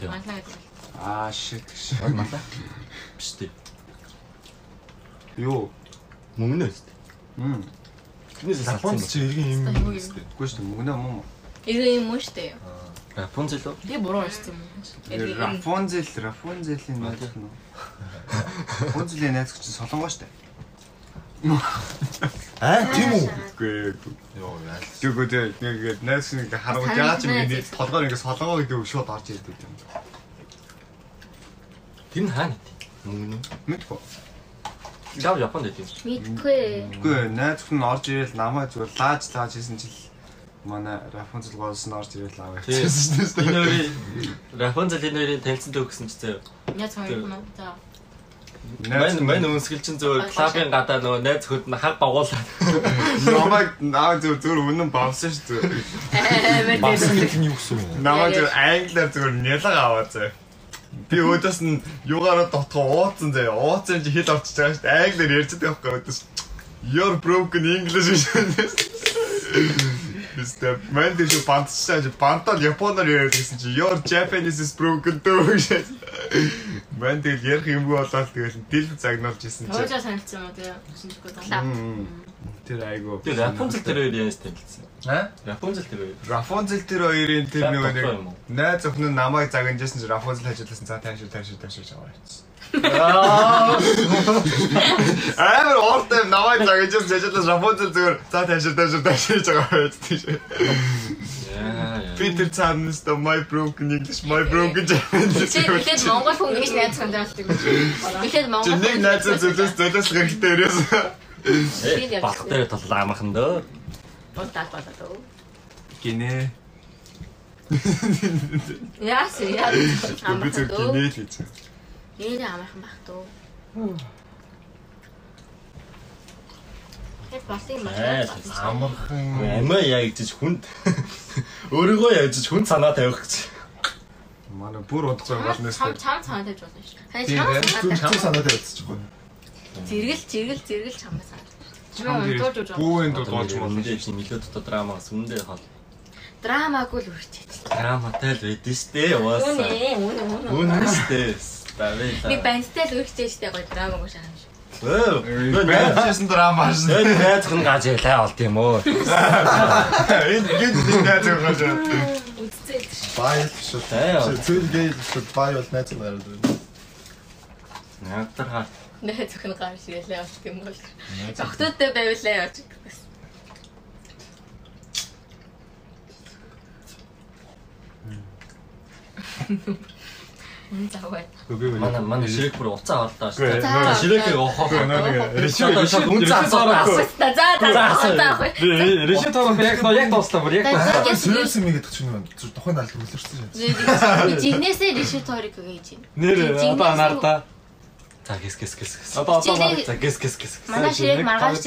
тийм. Манлаа гэдэг. Аа shit гэж. Малаа. Биш дээ. Юу? Мөнгнөө шүү дээ. Мм. Тэрнээс юм. чи иргэн юм шүү дээ. Үгүй шүү дээ мөнгө юм уу? Иргэн юм уу штэ. Рапунзел үү? Би буруу ирсэн юм. Иргэн. Рафонзел, Рафонзелийн найз нь. Рафонзелийн найз чинь солонгоо шүү дээ. <laughs> Аа тийм үү? Үгүй Йоо яа. Тэгвэл тэг нэг найз нэг Сайн яагаад ч юм найз ингэ солонгоо гэдэг үг шууд орж ирдэг юм. Тэр нь хаана вэ? Мөнгнөө. Мэдгүй. Лав Японд юм. Мэдгүй. Үгүй найз хүн орж ирэл намайг зүгээр лааж лааж хийсэн чил манай Рафонзел гоолс нь орж ирэл аваа хийсэн шүү Энэ дээ. хоёрын Рапунзел энэ хоёрын танилцсан төгсөн ч зөө. Хүн уу? За. Мань мань өнсгөл чинь зөө клабын гадаа нөгөө найз хөд нь хаг багуулаад. <laughs> намайг наа зүгээр зүгээр үнэн бавсан шүү дээ. Амар Бас тийм. нэг нь юу гэсэн юм? Намайг зүгээр англиар зүгээр нялга аваа заа. Би өөдөөс нь юугаараа дотгоо ууцсан заа. Ууцсан чи хэл орчиж байгаа шүү дээ. Англиар ярьж байгаа байхгүй өөдөөс. You're broken English шүү. <laughs> Тэстэ мэн дэш бантчаа бантал японоор яриад гэсэн чи your Japanese is broken төө гэж. Дээл ярих юм болоод тэгэл дил загнуулж исэн чи. Тоожоо санагдсан юм уу тэгээ. Шинжгүй залаа. Мм. Тэр айгу. Тэр Рапунзел тэр хоёр яаж танилцсан? Аа? Рапунзел тэр хоёр. Рафонзел тэр хоёрын тэр нэг найз охин намайг загнажсэн чи Рафонзел хажуулсан за таашаа таашаа таашаа яваа явчихсан. Аа. Амар ортой намайг загнажсэн жижиглээс Рафонзел зүгээр за таашаа таашаа таашаа гэж байгаа. Яа. Би тэр цаанаас та my broken English my broken Japanese. Чи ихэд монгол хүн гэж найз сандаалдаг. Ихэд Чи монгол нэг найз зөвлөс зөвлөс хэрэгтэй өрөөс. Э, Балх дээр тол амархан дөө. Болоо дөө. Гинэ. Яас яа. Би зөв дөө. гинэ л гэж. Нэрээ амархан бах дөө. Хэд болсон юм байна? Амархан. Яг гэж хүнд өөрийгөө яаж хүн санаа тавих гэж. Манай бүр удахгүй болно Чам шүү. чам цаанаа тавьж болно шүү. Тийм, чам зэрэгэл зэрэгэл зэрэгэл чамаа цаанаа. Чам Чам дээр дуулж байгаа. Бүүэн дуулж болно. Чи мэлүүд дотор драмаас үндэ хол. Драмаагүй л үрчээ. Драматай л байдэн штэ уусаа. Үнэ үнэ үнэ. Үнэ штэ. Тавила. Би бандтай л үрчээ штэ гоё драмаагүй шахах шүү. Өө. Байцсан драма шүү. Энэ найз хүн гаж ялаа болт юм уу? Энэ гинт найз өгөөж. Үдцээ. Баял шүү. Заяа. Цэцэл гээл шүү. Бай бол найз нараад байна. Надад хаа. Нэ зөвхөн гар ширэлээ болт юм бол. Зогтуудтай байвлаа явж гэсэн. Энэ завгүй. Манай манай ширэг бүр уцаа орлоо шүү дээ. нөө- Ширэгийг оохоо. Реши реши үнцэн асуулаа. За за за заахгүй. реши тоороо яг нөө яг тоослоо бүр яг тоослоо. Сөрөөс юм гэдэг чинь тухайн алд үлэрсэн шээ. Би жигнэсээ решиторик гэж байна. Нэр одоо анаарда. За гис гис гис. Одоо одоо За гис гис гис. Манай ширэг нэг маргааш.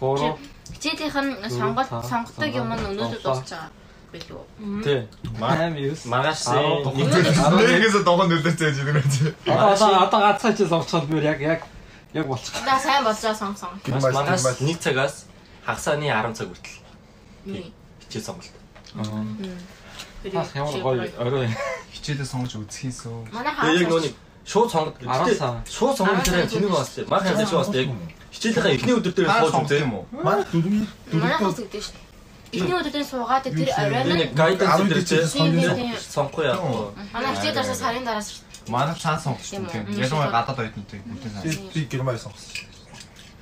Гурав. Хичээлийнх нь сонголт сонгодог юм нь өнөөдөр тавд- дуусч байгаа. Билүү. Тий. 8 9. Маргаашны Нэгээс дохон үлдээцээж ирнэ чи. Одоо одоо одоо ганцхан чи сонгочод би яг яг яг болчих. Да сайн болжоо сон сон. Гэрмал маргааш гэрмал. нэг цагаас хагасааны 10 цаг хүртэл хичээл сонголт. Ах ямар гоё орой. Хичээлээ сонгож үзхийсөө. Манай Тэгээ яг хаа. нөөний шууд. Араасаа. Шууд сонгох дээр тэнэг бас тийм. Мах хязгаарч бас яг хичээлийнхаа эхний өдөр дээр сууж үзээ. юм уу? Манай дөрвийн Манай хаа дөрвийн гэдэг шүү. Эхний өдөр суугаад тэр оройн нэг гайданс Арав дээр Тийм, сонгохгүй яах вэ? манай хичээл дарсаа сарын дараас Манай цаан сонгох Тийм юм. Ялангуяа гадаад оюутнуудыг бүтэн цаан. би гэрмал сонгосон.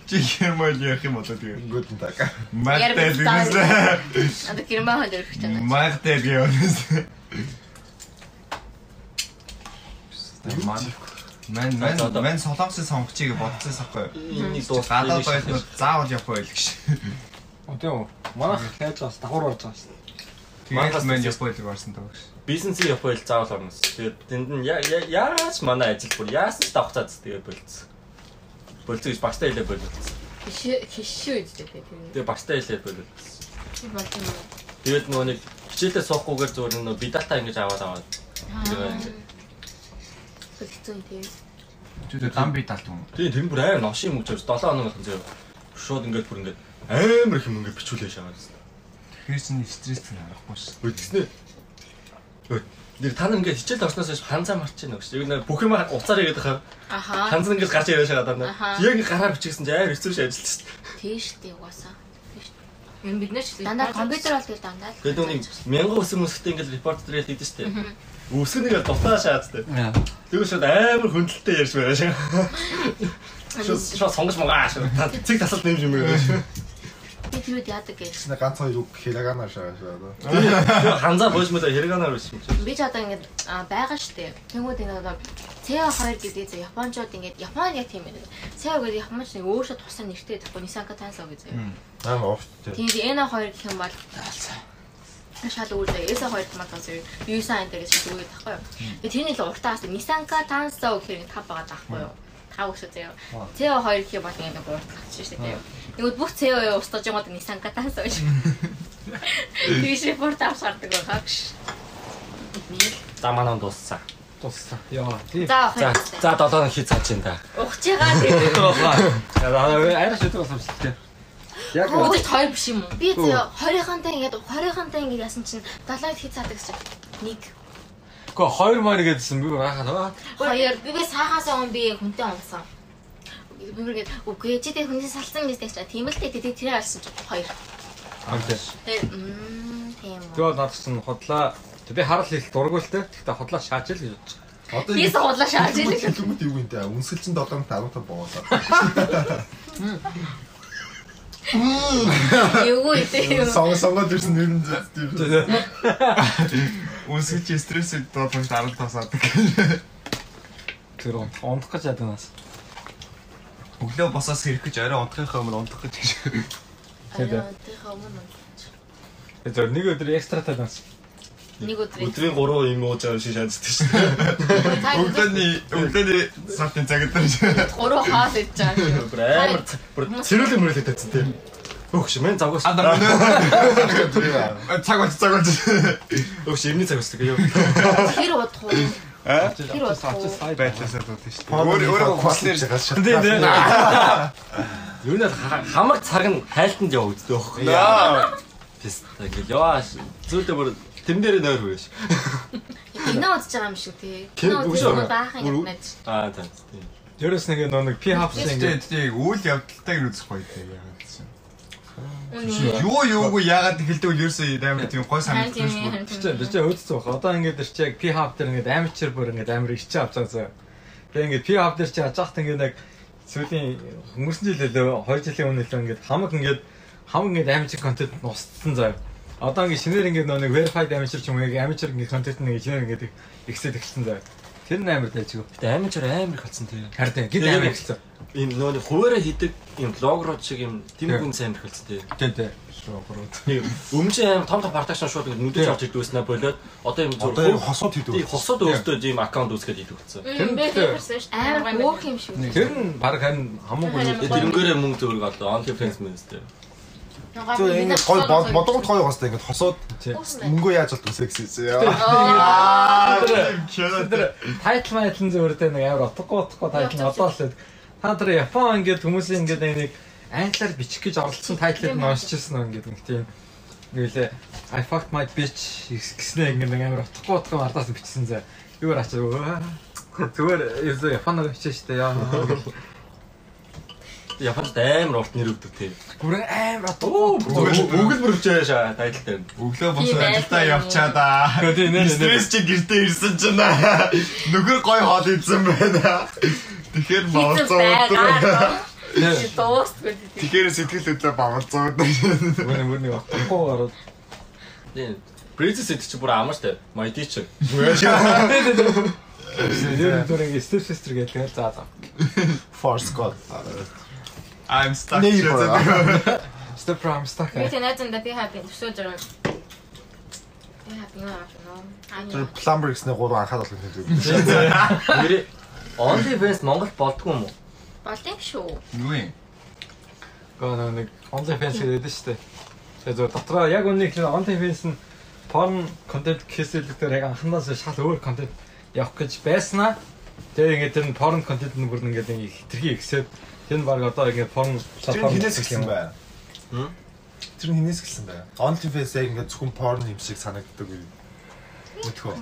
Чи гэрмэл ярих юм болоо тэгээ. Магтай Ярих дээс. одоо гэрмээ хол өрөх гэж байна. Магтай гэвээс. Ман Мэн мэн мэн солонгосын сонгочийг бодчихсон байхгүй. Энийг дуусгах Гадаад оюутнууд заавал явах байл гэж. Тийм үү. Манай хайж бас давхар болж байгаа шүү. Тэгээд мэн байл гарсан даа гэж. бизнесийн байл заавал орно. Тэгээд тэнд нь яаж манай ажил бүр яасан ч давхцаад тэгээд болцсон. Болцсон гэж багтаа хэлээ болцсон. Хиш хишүү үздэй тэр. Тэгээд багтаа хэлээ болцсон. Тэр? Тэгээд нөгөө нэг хичээлээ суухгүйгээр зүгээр нөгөө бидата ингэж аваад аваад тэгээд Хэцүү тийм. Чүдэ дан би талт юм. тийм тэм бүр амар ношин мөгж 7 хоног болсон зөө. Шууд ингээд бүр ингээд амар их юм ингээд бичүүлээ шагаад. Тэгэхээр чинь стресс нь арахгүй ш. Үтгснэ. Нэр та нар ингээд хичээл орсноос хойш ханцаа марч чинь өгч. Яг нэг бүх юм уцаар игээд хаа. Аха. Ханц ингээд гарч ирээ шагаад байна. Яг гараар бичсэн чинь амар хэцүү шээ ажиллаж шүү. Тийш тий угаасаа. Юм бид нар ч дандаа компьютер бол тэгэл дандаа. Тэгээд нүг мянган өсөн өсөлтөө ингээд репорт дээр хийдэж штэ. Өсгөн нэгэ дутаа шаад штэ. Тэгвэл шууд амар хөндлөлтөй ярьж байна шээ. <laughs> Шууд сонгож магаа шээ. Цэг тасалт нэмж юм байна. Би тэрүүд яадаг гэж. Шинэ ганц хоёр үг хэрэганаа шаа шаа. Тэгээ ханзаа боожмоо хэрэганаар биш юм чи. Би ч одоо ингээд аа, байгаа штэ. Тэнгүүд ингээд одоо CO2 гэдэг зэ Япончууд ингээд Японд яг тийм байна. CO гэдэг Японч нэг өөрөөсөө тусаа нэртэй тэгэхгүй Nissan Tanso гэж. Аа офт. Тийм N2 гэх юм бол шал үүрээ S2 мат kasi Yusan энэ гэж шал үүрээ тахгүй юу. Тэгээ тэрний л уртаас Nissan Tanso гэх юм тав байгаа таахгүй юу. Тав өсөө зөө. CO2 гэх юм бол ингээд нэг урт гарч штэ тийм. Тэгвэл бүх CO2 устгаж байгаа Nissan Tanso гэж. Тэгш репорт авсардаг байгаа гэж. За манаа дууссан. Туссан. Яа. За За хоёр. за 7 хоног хийж цаач энэ та. Ухаж байгаа тийм. <laughs> Арай шийдвэр болсон шүү дээ. Яг Өдөрт хоёр биш юм уу? Би зөө 20-ынтай ингээд 20-ынтай ингээд яасан чинь 70-д хий цаадаг гэж. Нэг. Гэхдээ хоёр маань гэдсэн би гахаа. Хоёр. Би би саахаасаа өмнө би хүнтэй унсан. Би ингээд үгүй чи тэг хүнээс салсан гэж тэгч. Тийм л дээ тэг тэр алсан ч хоёр. Хамтай. Тэр мм тийм надад чинь хотлоо би харал хийх дурггүй л те. Гэхдээ хотлоо шааж л гэж бодчих. Одоо Хийс худлаа шааж ирэх. Хэлбэт юу юм те. Чинь 7-нд 15 боолоо. Юу гэдэг юм. Сонго сонгоод ирсэн нэр нь тийм. Үнсгэж стрессийг доотлон 15 саадаг. Тэр унтах гэж яднаас. Өглөө босоос хэрэг гэж орой унтахынхаа өмнө унтах гэж. Өмнө Тэр нэг өдөр экстра талаас. Нэг өдөр. Өдрийн 3 юм ууж байгаа шиг шааддаг шүү дээ. Өглөөний өглөөний сартын цагт дээр. Гурав хаал идж байгаа. Бүр амар бүр цэрүүлэн мөрөлдөд тавьсан тийм. Өгш мен загвас. Ада цаг болж цаг болж. Өгш эмний цаг өсдөг ёо. Тэр удах уу? А? Тэр удах уу? Байдлаасаа дуудсан шүү дээ. Өөр өөрөө хуслэр Тийм тийм. Юу нэ хамаг цаг нь хайлтанд явагддаг. Яа. Тэс ингээл яа зүйлдээ бүр тэн дээр нойр биш. Кино үзэж байгаа юм шиг тий. Кино үзэж байгаа. баахан юм байж. Аа тийм. Дөрөс нэг нэг пи хавс Тэгтээ ингэ. тийм үйл явдалтайг нь үзэх гоё тийм яагаад. Үнэ. Юу юуг яагаад хэлдэг вэ ерөөсөө амар тийм гой шүү. харин Чи тийм. чи өөдсөн баг. Одоо ингэ дэр чи яг пи хав дээр ингэ амичэр бүр ингэ амар ичээ авч байгаа. Тэгээ ингэ пи хав дээр чи яаж хат ингэ нэг сүүлийн өнгөрсөн жил лөө 2 жилийн өмнө лөө ингэ хамаг ингэ хамаг ингэ амичэр контент устсан заяа. Одоо ингэ шинээр ингэ нэг verified амичэр ч юм уу яг амичэр ингэ контент нэг шинээр ингэ ихсээд эхэлсэн заяа. Тэр нь амар дайжгүй. Гэтэ амин чар амар их болсон тэгээ. Харин гид амар ихсэн. Энэ нөгөө нэг хуваараа хийдэг юм логрууд шиг юм тийм Тэг. хүн сайн их болсон тэгээ. Тэ тэ. Нэг өмчийн амар том том продакшн шууд ингэ нүдэж авч идвэснэ болоод одоо юм Одоо яг хосууд хийдэг. Тийм хосууд өөртөө ийм аккаунт үүсгэж идэх болсон. Тэр нь тэр-. Амар гоох юм шүү. Тэр нь баг харин хамаагүй Тэгээ тэрнгээрээ мөнгө зөөрг одоо онли фэнс мэнстэй. Зөв ингэ гой бодгод гоё гостой ингэ хосууд мөнгөө яаж болт үсэ гэсэн юм. Аа тэр тайтл майтлын зөвөртэй нэг амар утгагүй утгагүй тайтл одоо л та тэр Япон ингээд хүмүүсийн ингээд нэг англиар бичих гэж оролцсон тайтлыг нь уншижсэн нь ингээд нэг тийм. Нэлээ I fucked my bitch гэснээр ингээд нэг амар утгагүй утгагүй ардаас бичсэн зэ. Юугаар ачаа зүгээр ерөөсөө Японоор бичсэн шүү дээ. Яа. Японд амар урт нэр өгдөг тийм. Бүрэн амар утгагүй. Бүгд мөрөвчөө шаа тайтл дээр. Өглөө босоо Тийм ажилдаа байсан. явчаадаа. Гэхдээ нэр- Стресс чи гэртээ ирсэн чинь нөхөр гой хоол идсэн байна. Тэгэхээр. Дуустгүй. Тэгэхээр сэтгэл хөдлөө бавцаа өдөр. Бүрэн бүрний утгагүй гараад. Тийм. Princess гэдэг чи бүр амартай. My teacher. Тэр бүрэн step sister гэдэг л заа заа. Force God. I'm stuck. Neighbor. Step from stuck. Би тэнэзэн да би хаппи төсөө жирэн. Би хаппи наа Тэр plumber гэснээр гурван анхаарал хийдэг. Нэрээ only fans Монгол болдгоо юм уу? Болдсон шүү. Юу юм? Гоо нэг OnlyFans гэдэг шүү дээ. Тэгээ зөв дотроо яг үнэ их OnlyFans нь porn content хийсэлдэг дээр яг анханаас шал өөр контент явах гэж байснаа. Тэгээ ингээд тэр нь porn content нь бүр ингээд нэг хитрхи ихсээд тэр нь баг одоо ингээд porn Тэр нь хинээс гэлсэн бай. Хм? Тэр нь хинээс гэлсэн бай. OnlyFans яг ингэ зөвхөн porn юм шиг санагддаг юм. Мэдхөө.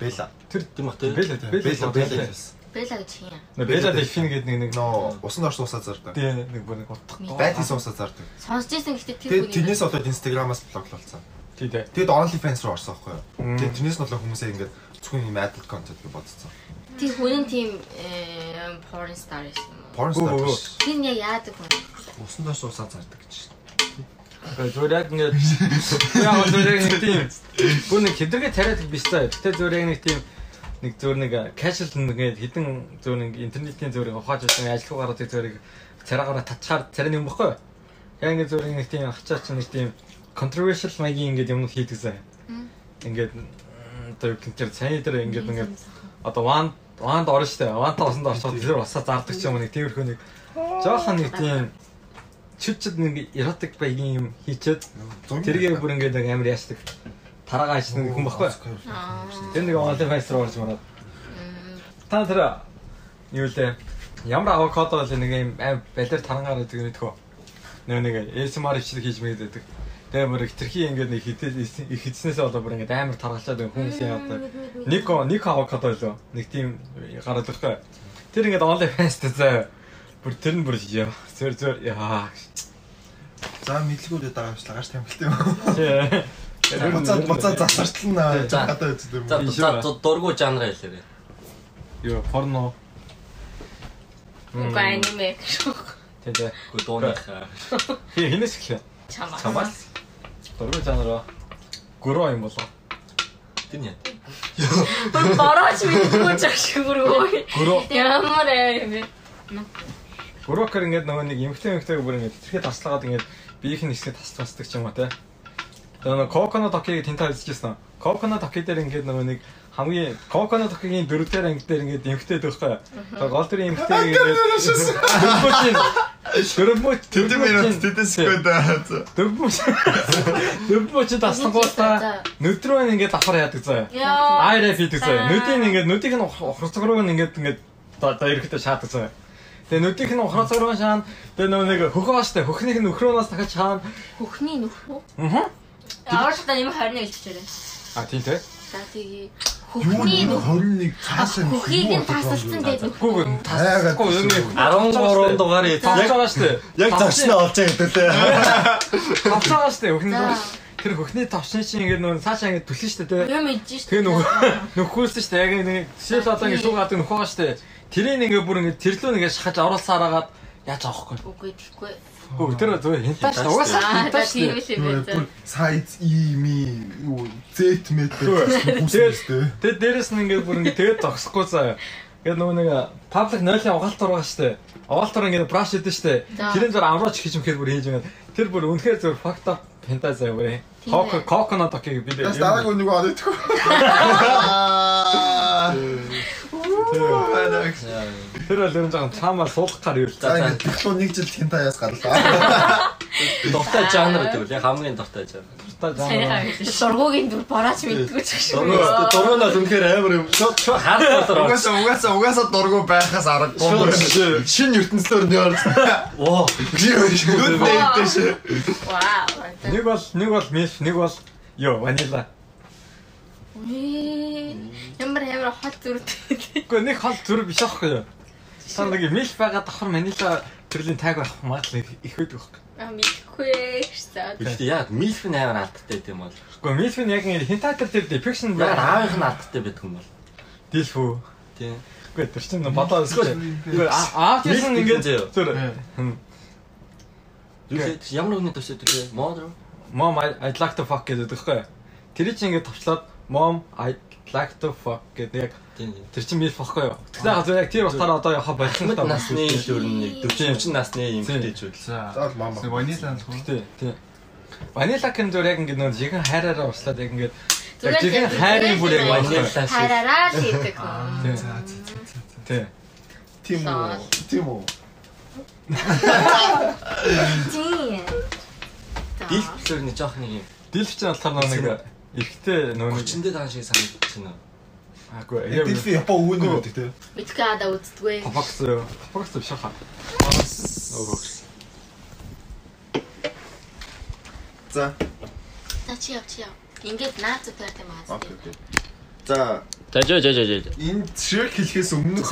Бэла. Тэр тийм. бэлээ Бэла бэлээ. бэла. Бэла гэж хин. Бэлээ дельфин гэдэг нэг нэг Ноо усан дорш уусаа зардаг. тий нэг бүр нэг утгагүй. Байт хийсэн уусаа зардаг. Сонсож ирсэн гэхдээ тэр Тэгээд тэрнээс болоод Instagram-аас блоглолцсон. Тий дээ. Тэгэд OnlyFans руу орсон байхгүй юу? Тэгээд тэрнээс нь болоод хүмүүсээ ингэ зөвхөн юм adult content гэж бодсон. Тэр хүн тийм э, porn star юм уу? Porn star нь яг яадаг хүн? Усан дорш уусаа зардаг гэж. Тэгээ зүгээр яг ингээд яа зүгээр яг нэг тийм бүр нэг хэдэргээ тариад биш цаа. Гэтэ зүгээр яг нэг тийм нэг зүгээр нэг casual ингээд хідэн зүгээр нэг интернетийн зүгээр ухааж байсан ажил руу гараад зүгээр цараагаараа татчаар царай юм бохгүй. Яг ингээд зүгээр нэг тийм ачаа чи нэг тийм controversial маягийн ингээд юм хийдэг заа. Ингээд тэр тэр сайн дээр ингээд ингээд одоо ван ванд орно штэ. Ванта осонд орчод тэр усаа зардаг ч юм уу нэг тиймэрхүү нэг жоохон нэг тийм чүчэд нэг эротик баягийн юм хийчихэд тэргээ бүр ингээд нэг амар яашдаг. Тараагаа аждаг хүн баггүй. Тэр нэг онлайн файс руу орж мараад. Та тэр юу лээ? Ямар авокадо л нэг юм балер тарангаар гэдэг нэг тхөө. Нөө нэг ASMR хичээл хийж мэдээд. Тэгээ бүр хитрхи ингээд нэг их хийснээсээ болоо бүр ингээд амар байгаа хүмүүс яа одоо нэг нэг авокадо лөө нэг тийм гараад ирэхгүй. Тэр ингээд онлайн файстай заа. Бүр тэр нь бүр яа. Зөр зөр яа. За мэдлгүүд даагаачлаа гаш тамхилтай юм. Тий. Буцаа буцаа засартал. За. Гадаа үздэг юм. За дургу жанр хэлээрэй. Юу порно. Уг аниме шүү. Тий тий. Гү дууныхаа. Хи хинээс эхлэв. Чамаа. Чамаас. Дөрвөн жанраа. Гурван юм болоо. Тэр яа. Бүр борооч мэдгүй ч ашиггүй. Гурван. Ямар ээ юм бэ? Гурвакер ингээд нөгөө нэг эмхтэй эмхтэй бүр ингээд тэрхээ таслагаад ингээд биеийнх нь хэсгээ тасцдаг ч юм уу те. Тэгээ нөгөө коконо токиг тэнтэй үзчихсэн. Коконо токи дээр ингээд нөгөө нэг хамгийн коконо токигийн дөрөвдөр анги дээр ингээд эмхтэй. Тэгээ гол дээр эмхтэй ингээд Дөрөвмөч Тэнд минут тэтэсгүй даа. дөрөвмөч дөрөвмөч таслангуудаа нүдрөө ингээд давхар яадаг заа. Яа. Айрэ хийдэг заа. Нүдийг ингээд нүдийг нь ухрцаг руу ингээд ингээд одоо эрэхтэй шаадаг заа. Тэгээ нүдийг нь ухрцаг руу шаана. Тэгээ нөгөө нэг хөхөө штэ хөхнийг нь нөхрөөнөөс дахиж шаана. Хөхний нөхрөө. Аа. Аваартаа юм 21 хэлчихээрэй. А тийм те. За тэгээ хөхний нэг нөхрөө. 21 цаашаа Хөхийг нь тасалсан дээ Гүг нөхрөө. тасахгүй юм яг 13 дугаар яг байгаа штэ. Яг зочноо олж байгаа гэдэг лээ. Тавцаа штэ хөхний тэр хөхний тавчны чинь ингээд нөгөө цаашаа ингээд түлэн штэ те. Юм ижж шүү. Тэгээ нөгөө нөхөөс штэ яг нэг жишээл одоо ингээд шуугаад нөхөө штэ. Тэрийг ингээд бүр ингээд тэрлүү нэгээ шахаж оруулсаар агаад яаж авахгүй. Үгүй тэгэхгүй. Хөө тэр зөв хинтаа шүү. Угаасаа Аа хинтаа за тийм шүү. үл юм байна. Сайз E ми юу Z мэт үүсэжтэй. тэгээд дээрэс нь ингээд бүр ингээд тэгээд зогсохгүй заяа. Тэгээд нөгөө нэг паблик 0-ын угаалтар байгаа штэ. Угаалтар ингээд браш хийдэж штэ. Тэрэн зур амраач хийж мөхөр бүр хийж байгаа. Тэр бүр үнэхээр зөв fucked up хинтаа заяа бүр. Тийм Кок ээ. коконот окей би Яс дараагийн нэг орой тэгв. Тэр бол ер нь жоохон цаамаа суулгах гар юу л За за. ингэ технологи нэг жил хинтаяас гарлаа. Дуртай жанр гэдэг үл хамгийн дуртай жанр. Санийхаа хэлсэн. Дургуугийн дүр борооч мэддгүй ч. Дургуй дургуй нь үнэхээр амар юм. Шууд шууд хард болоо. Угаасаа угаасаа угаасаа дургу байхаас аргагүй. Шинэ ертөнцлөөр нёр. Оо. Вау. Нэг бол нэг бол милф, нэг бол ёо ванила. Ямар амар хол зүртэй. Гэхдээ нэг хол зүр биш аахгүй юу? Та нэг милф байгаа давхар манила төрлийн таг байх магадлал их байдаг байхгүй. Аа мэдхгүй шүү. Гэхдээ яг милф нь амар алдтай гэдэг юм бол. Гэхдээ милф нь яг ингэ хинтатер тэр depiction Яг аавынх нь алдтай байдаг юм бол. дилфүү. Тийм. Гэхдээ тэр чинь бодоо эсвэл Гэхдээ аа тийм. Юу л ямар нэгний төвшөд тэгээ модер. Mom I'd like to fuck гэдэг байхгүй. Тэр чинь ингээд товчлоод mom I'd like to fuck гэдэг яг Тийм. тэр чинь милф байхгүй юу? Тэгэхээр яг зөв яг тэр утгаараа одоо яхаа болсон Хэдэн насны л өөр нэг 40 40 насны юм Тийм. За. Заавал мама. Ванилан хөө. Тий, тий. Ванила кэн зөв яг ингээд нөө жихэн хайраараа услаад яг Зүгээр жихэн хайрын бүр яг ванила ванила. шиг. Хараараа л хийдэг. Тий. За за за за. Тий. Тийм үү? Тийм үү? Тийм. Дил плөр нэг жоох нэг юм. Дилф чинь болохоор нэг ихтэй нөө нэг Хүчэндээ таан шиг санагдаж байна. аагүй Дэлфи япон өвөн гэдэг те. Мэдгүй ада үздэггүй. Фокс фокс биш хаа. За. За чи яв чи яв. Ингээд наад зүтэр тийм аа. За За жоо жоо жоо жоо. энэ шиг хэлхээс өмнөх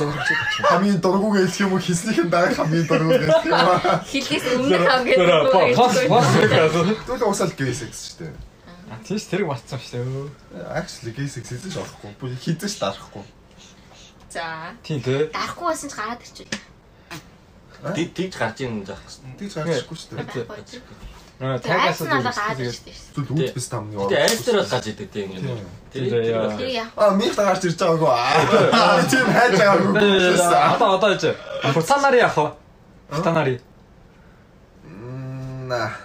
хамгийн дургуг хэлэх юм уу хийснийхэн дараа хамгийн дургуг хэлэх юм аа. Хилээс өмнөх хамгийн гэдэг. Түл уусаал гейсекс шүү дээ. А тийш тэрийг батсан шүү дээ. Actually гейсекс хэлж болохгүй. Бүр хийдэж ш дарахгүй. За. Тийм тий. Дарахгүй байсан ч гараад ирчихвэл. Тэг тэгж гарч ийн заах. Тэгж гарчихгүй шүү дээ. Нөө Тагаас алга гараад ирчихсэн. Түл үүд бис тамны Гэтэ арил дээр бол гарч идэг тийм юм. Тэр. Аа минь тагаарч ирж байгаагүй. Аа тийм хайж байгаагүй. Одоо одоо яж. Футанари яах вэ? Футанари. На.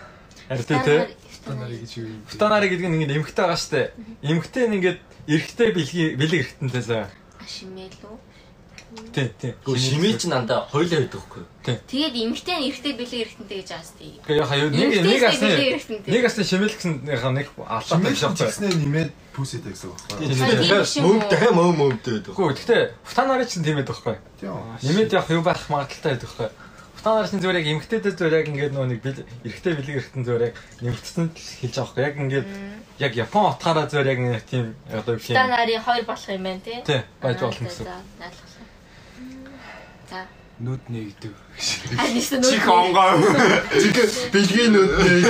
Харин тий Танарыг гэж юу? Футанари гэдэг нь ингээд эмхтэй байгаа штэ. Эмхтэй нь ингээд эрэгтэй бэлгийн бэлэг эрэгтэнтэй заа. Ашимэл үү? Тий тий. Гүр шимээ ч нандаа хойлоо байдаг хгүй. Тэгээд эмгтэй нь эрэгтэй бэлэг эрэгтэнтэй гэж аas тий. Гэхдээ яхаа юу нэг нэг асны нэг асны шимэл гэсэн яхаа нэг Чимээ биш аахгүй. чигснээ нэмээд пүсэд гэсэн үг юм уу? Мөвдөө мөв мөвдөө байдаг. Гэхдээ футанари ч тийм байдаг байхгүй. Тийм. Нэмээд явах юу байх магадaltaй байдаг байхгүй. Футанари ч зүгээр яг эмгтээдээ зүгээр яг ингээд нөө нэг бэл эрэгтэй бэлэг эрэгтэн зүгээр яг нэмэгдсэн хэлж байгаа байхгүй. Яг ингээд яг Япон утгаараа зүгээр яг нэг тийм одоо гэх юм. Танари хоёр болох юм байна тий. Тий, байж болно гэсэн. За. Нүд ч Чих онгоо. Чих бэлгийн нүд нээ.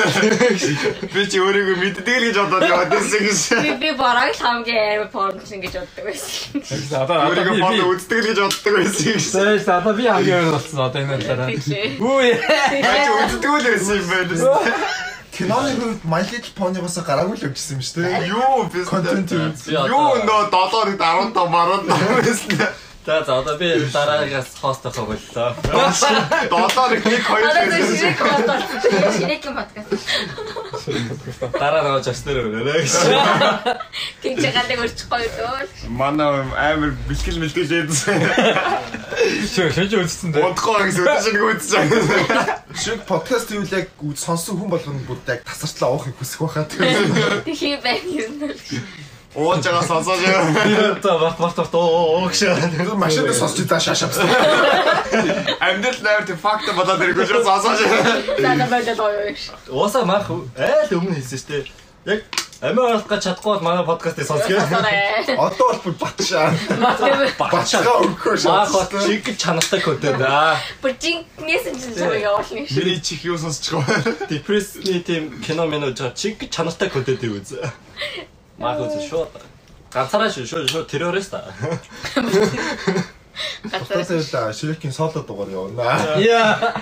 <laughs> Би чи өөрийгөө мэддэг л гэж бодоод яваад байсан гэж. Би би бараг л хамгийн амар порнч ингэж боддог байсан. Тэгсэн одоо Өөрийгөө би би үздэг л гэж боддог байсан гэж. Тэгсэн одоо би хамгийн өөр болсон одоо энэ талаараа. Үгүй. Бач үздэг л байсан юм байна. Киноны хувьд My Little Pony-гоос гараагүй л өвчсөн юм шүү дээ. Юу би Контент юу? Нөө 7-ыг 15 мараад байсан. За за одоо би дараагаас хост авах боллоо. 7-ыг 1 2 Одоо гэсэн. ширэг подкаст. Ширэг подкаст. Дараа нөгөө жостер өрөөрэй гэж. Тэгж гадаг өрчихгүй дөө. Манай амар бэлтгэл мэлтгэж ядсан. Шөө шиж үзсэн дээ. Унтахгүй гэсэн шиг үзэж байгаа. Шиг подкаст юу л яг сонсон хүн болгоно бүр яг тасарчлаа авахыг хүсэх байхаа. Тэхий байх юм. Ууж байгаа сонсож байгаа. Би одоо барт барт барт оо оо гэж. Тэр машинд сонсч за шашаа. Амьдэл найр тэг факт болоод ирэхгүй шүү сонсож за бодол гоё биш. Ууса маах айл өмнө хэлсэн шүү дээ. Яг амиа орох гэж чадахгүй бол манай подкастыг сонсгоо. Одоо бол батшаа. Батшаа өгөхөө Маах шаа. бат чиг чанартай кодод аа. Бужинкнээс нь чамайг явуулна шүү. Миний чих юу сонсож байгаа. Депрессний тийм кино минь жоо чиг чанартай кодод үз. Үз шүү. Ганцаараа шүү шүү шүү террорист аа. Л Шрекийн соло дугаар явна. Яа.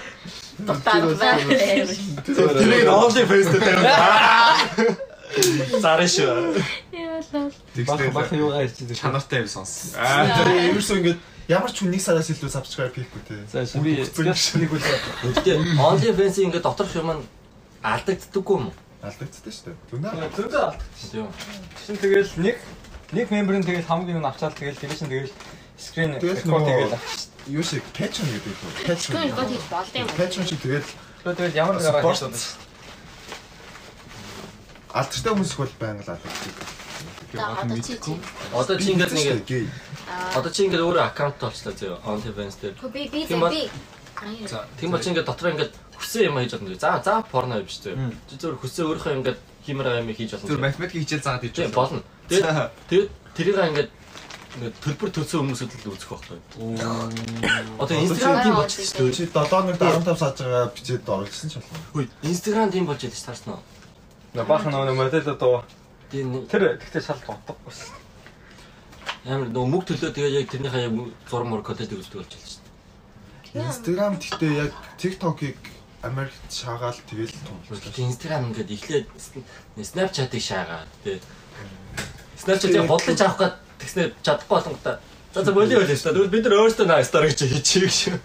тэрийг only face-тэй тавиад Зарна шүү. Яалаа. Бах бах юугаа ирчихсэн. чанартай юм сонс. Аа ерөөсөө ингээд ямар ч нэг сараас илүү subscribe хийхгүй те. Би нэг үл Гэхдээ OnlyFans ингээд доторх юм нь алдагддаггүй юм уу? Алдагддаг шүү дээ. Түнэ. зөндөө алт. Тийм. Шин тэгэл нэг нэг мемберын тэгэл хамгийн юм авчаал тэгэл тэр чинь тэгэл скрин Тэгэл рекорд тэгэл авчих. Юу шиг Patreon гэдэг юм. Patreon. гот хийж болдсон юм. Patreon шиг тэгээд Тэгээд ямар нэг арга Support. хийсэн юм. алдартай хүмүүс их бол байнга л алдагддаг. Одоо чи ингээд нэг одоо чи ингээд өөрөө аккаунт болчлаа зөө OnlyFans дээр. Би би би. За тийм бол чи ингээд дотор ингээд хүссэн юм хийж болно. За за порно юм шүү дээ. Чи зөвөр хүссэн өөрийнхөө ингээд химээр юм хийж Тэр болно. математик хичээл заагаад хийж болно. Тэгээд тэгээд тэрийг ингээд ингээд төлбөр төлсөн хүмүүсүүд л үзэх байхгүй. Одоо Instagram тийм болчихсон шүү дээ. Чи 7 15 саж байгаа бичээд оруулсан ч болно. Хөөе, Instagram тийм болж байдаг таарсан уу? Бах нөгөө модель одоо Тийм тэр тэгтээ шал готгохгүй. амар нөгөө мөг төлөө тэгээ яг тэрнийхээ яг зураг мөр контент үздэг болж дээ. Instagram гэхдээ яг TikTok-ыг Америкт шаагаал тэгэл том болчихлоо. Тэгээд Instagram ингээд эхлээд Snapchat-ыг шаагаа. Тэгээ Snapchat-ыг бодлож авах гээд тэгснээр чадахгүй болгонготой. За за боли байл шүү дээ. Бид нар өөрсдөө наа стори гэж хийчихээ шүү.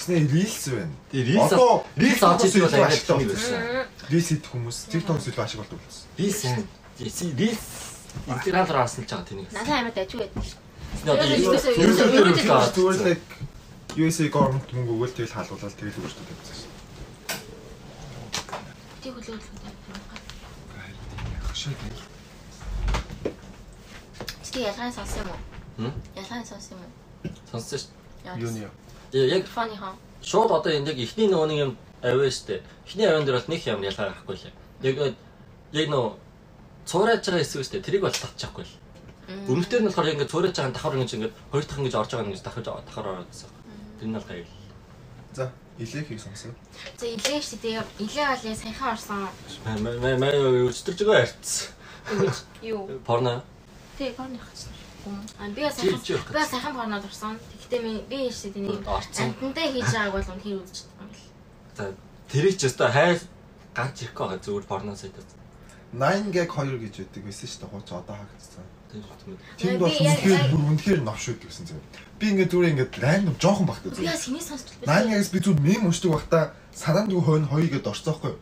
Тэснэ Reels байна. Тэгээ Reels Одоо Reels авч ирэх бол нэг болсон. байсан. Reels хийх хүмүүс TikTok-с илүү ашиг болдог болсон. Reels Reels Instagram дээр авсан ч байгаа тэнийг. Надад амар дайжгүй байдаг. Юу YouTube юу дээр юу үзэж байгаа. USA government мөнгө өгөөл тэгэл халуулаад тэгэл өөртөө тавьчихсан шээ. Ти хөлөөлөл. Хашаа гэх. Чи ялгаан сонсон юм уу? Хм? Ялгаан сонсон юм уу? Сонссон шүү. Юуны юу? дээ. Яг Фоны хон. шууд одоо энэ яг ихний нөгөө нэг юм авиа штэ. Ихний авиан дээр бол нэг юм ялгаа гарахгүй лээ. Яг яг нөгөө цуурайж байгаа хэсэг штэ. Тэрийг бол татчихгүй л. Өмнөдөр нь болохоор ингээд цуурайж байгаа давхар ингэж ингээд хоёр дахь ингэж орж байгаа нь ингэж давхар давхар ороод байсан. Тэр нь бол гайг. За, илэхийг сонсоо. За илээ шүү дээ. Илээ болоо саяхан орсон. Мэ мэ өчтөрж байгаа арц. Юу? Порно. Тэг фоны хацсан. Аа би бас сайхан би бас сайхан порнод орсон. Тэгэхдээ ми би шүү дээ нэг амтантай хийж байгааг бол үнээр үзэж байгаа юм бэл. За тэрийг ч өстой хайр гарч ирэхгүй байгаа зүгээр порно сайтад. 9 gag 2 гэж байдаг байсан шүү дээ. Хууч одоо хаагдсан. Тэр юм. Тэнд Би бол яг- бүр үнэхээр новшууд гэсэн зүг. Би ингээд зүгээр ингээд рандом жоохон багтаа Би зүг. яа синий сонсч би. 9 gag би зүг мем уншдаг байхдаа сараандгүй хойно хоёё гэдээ орцоохгүй.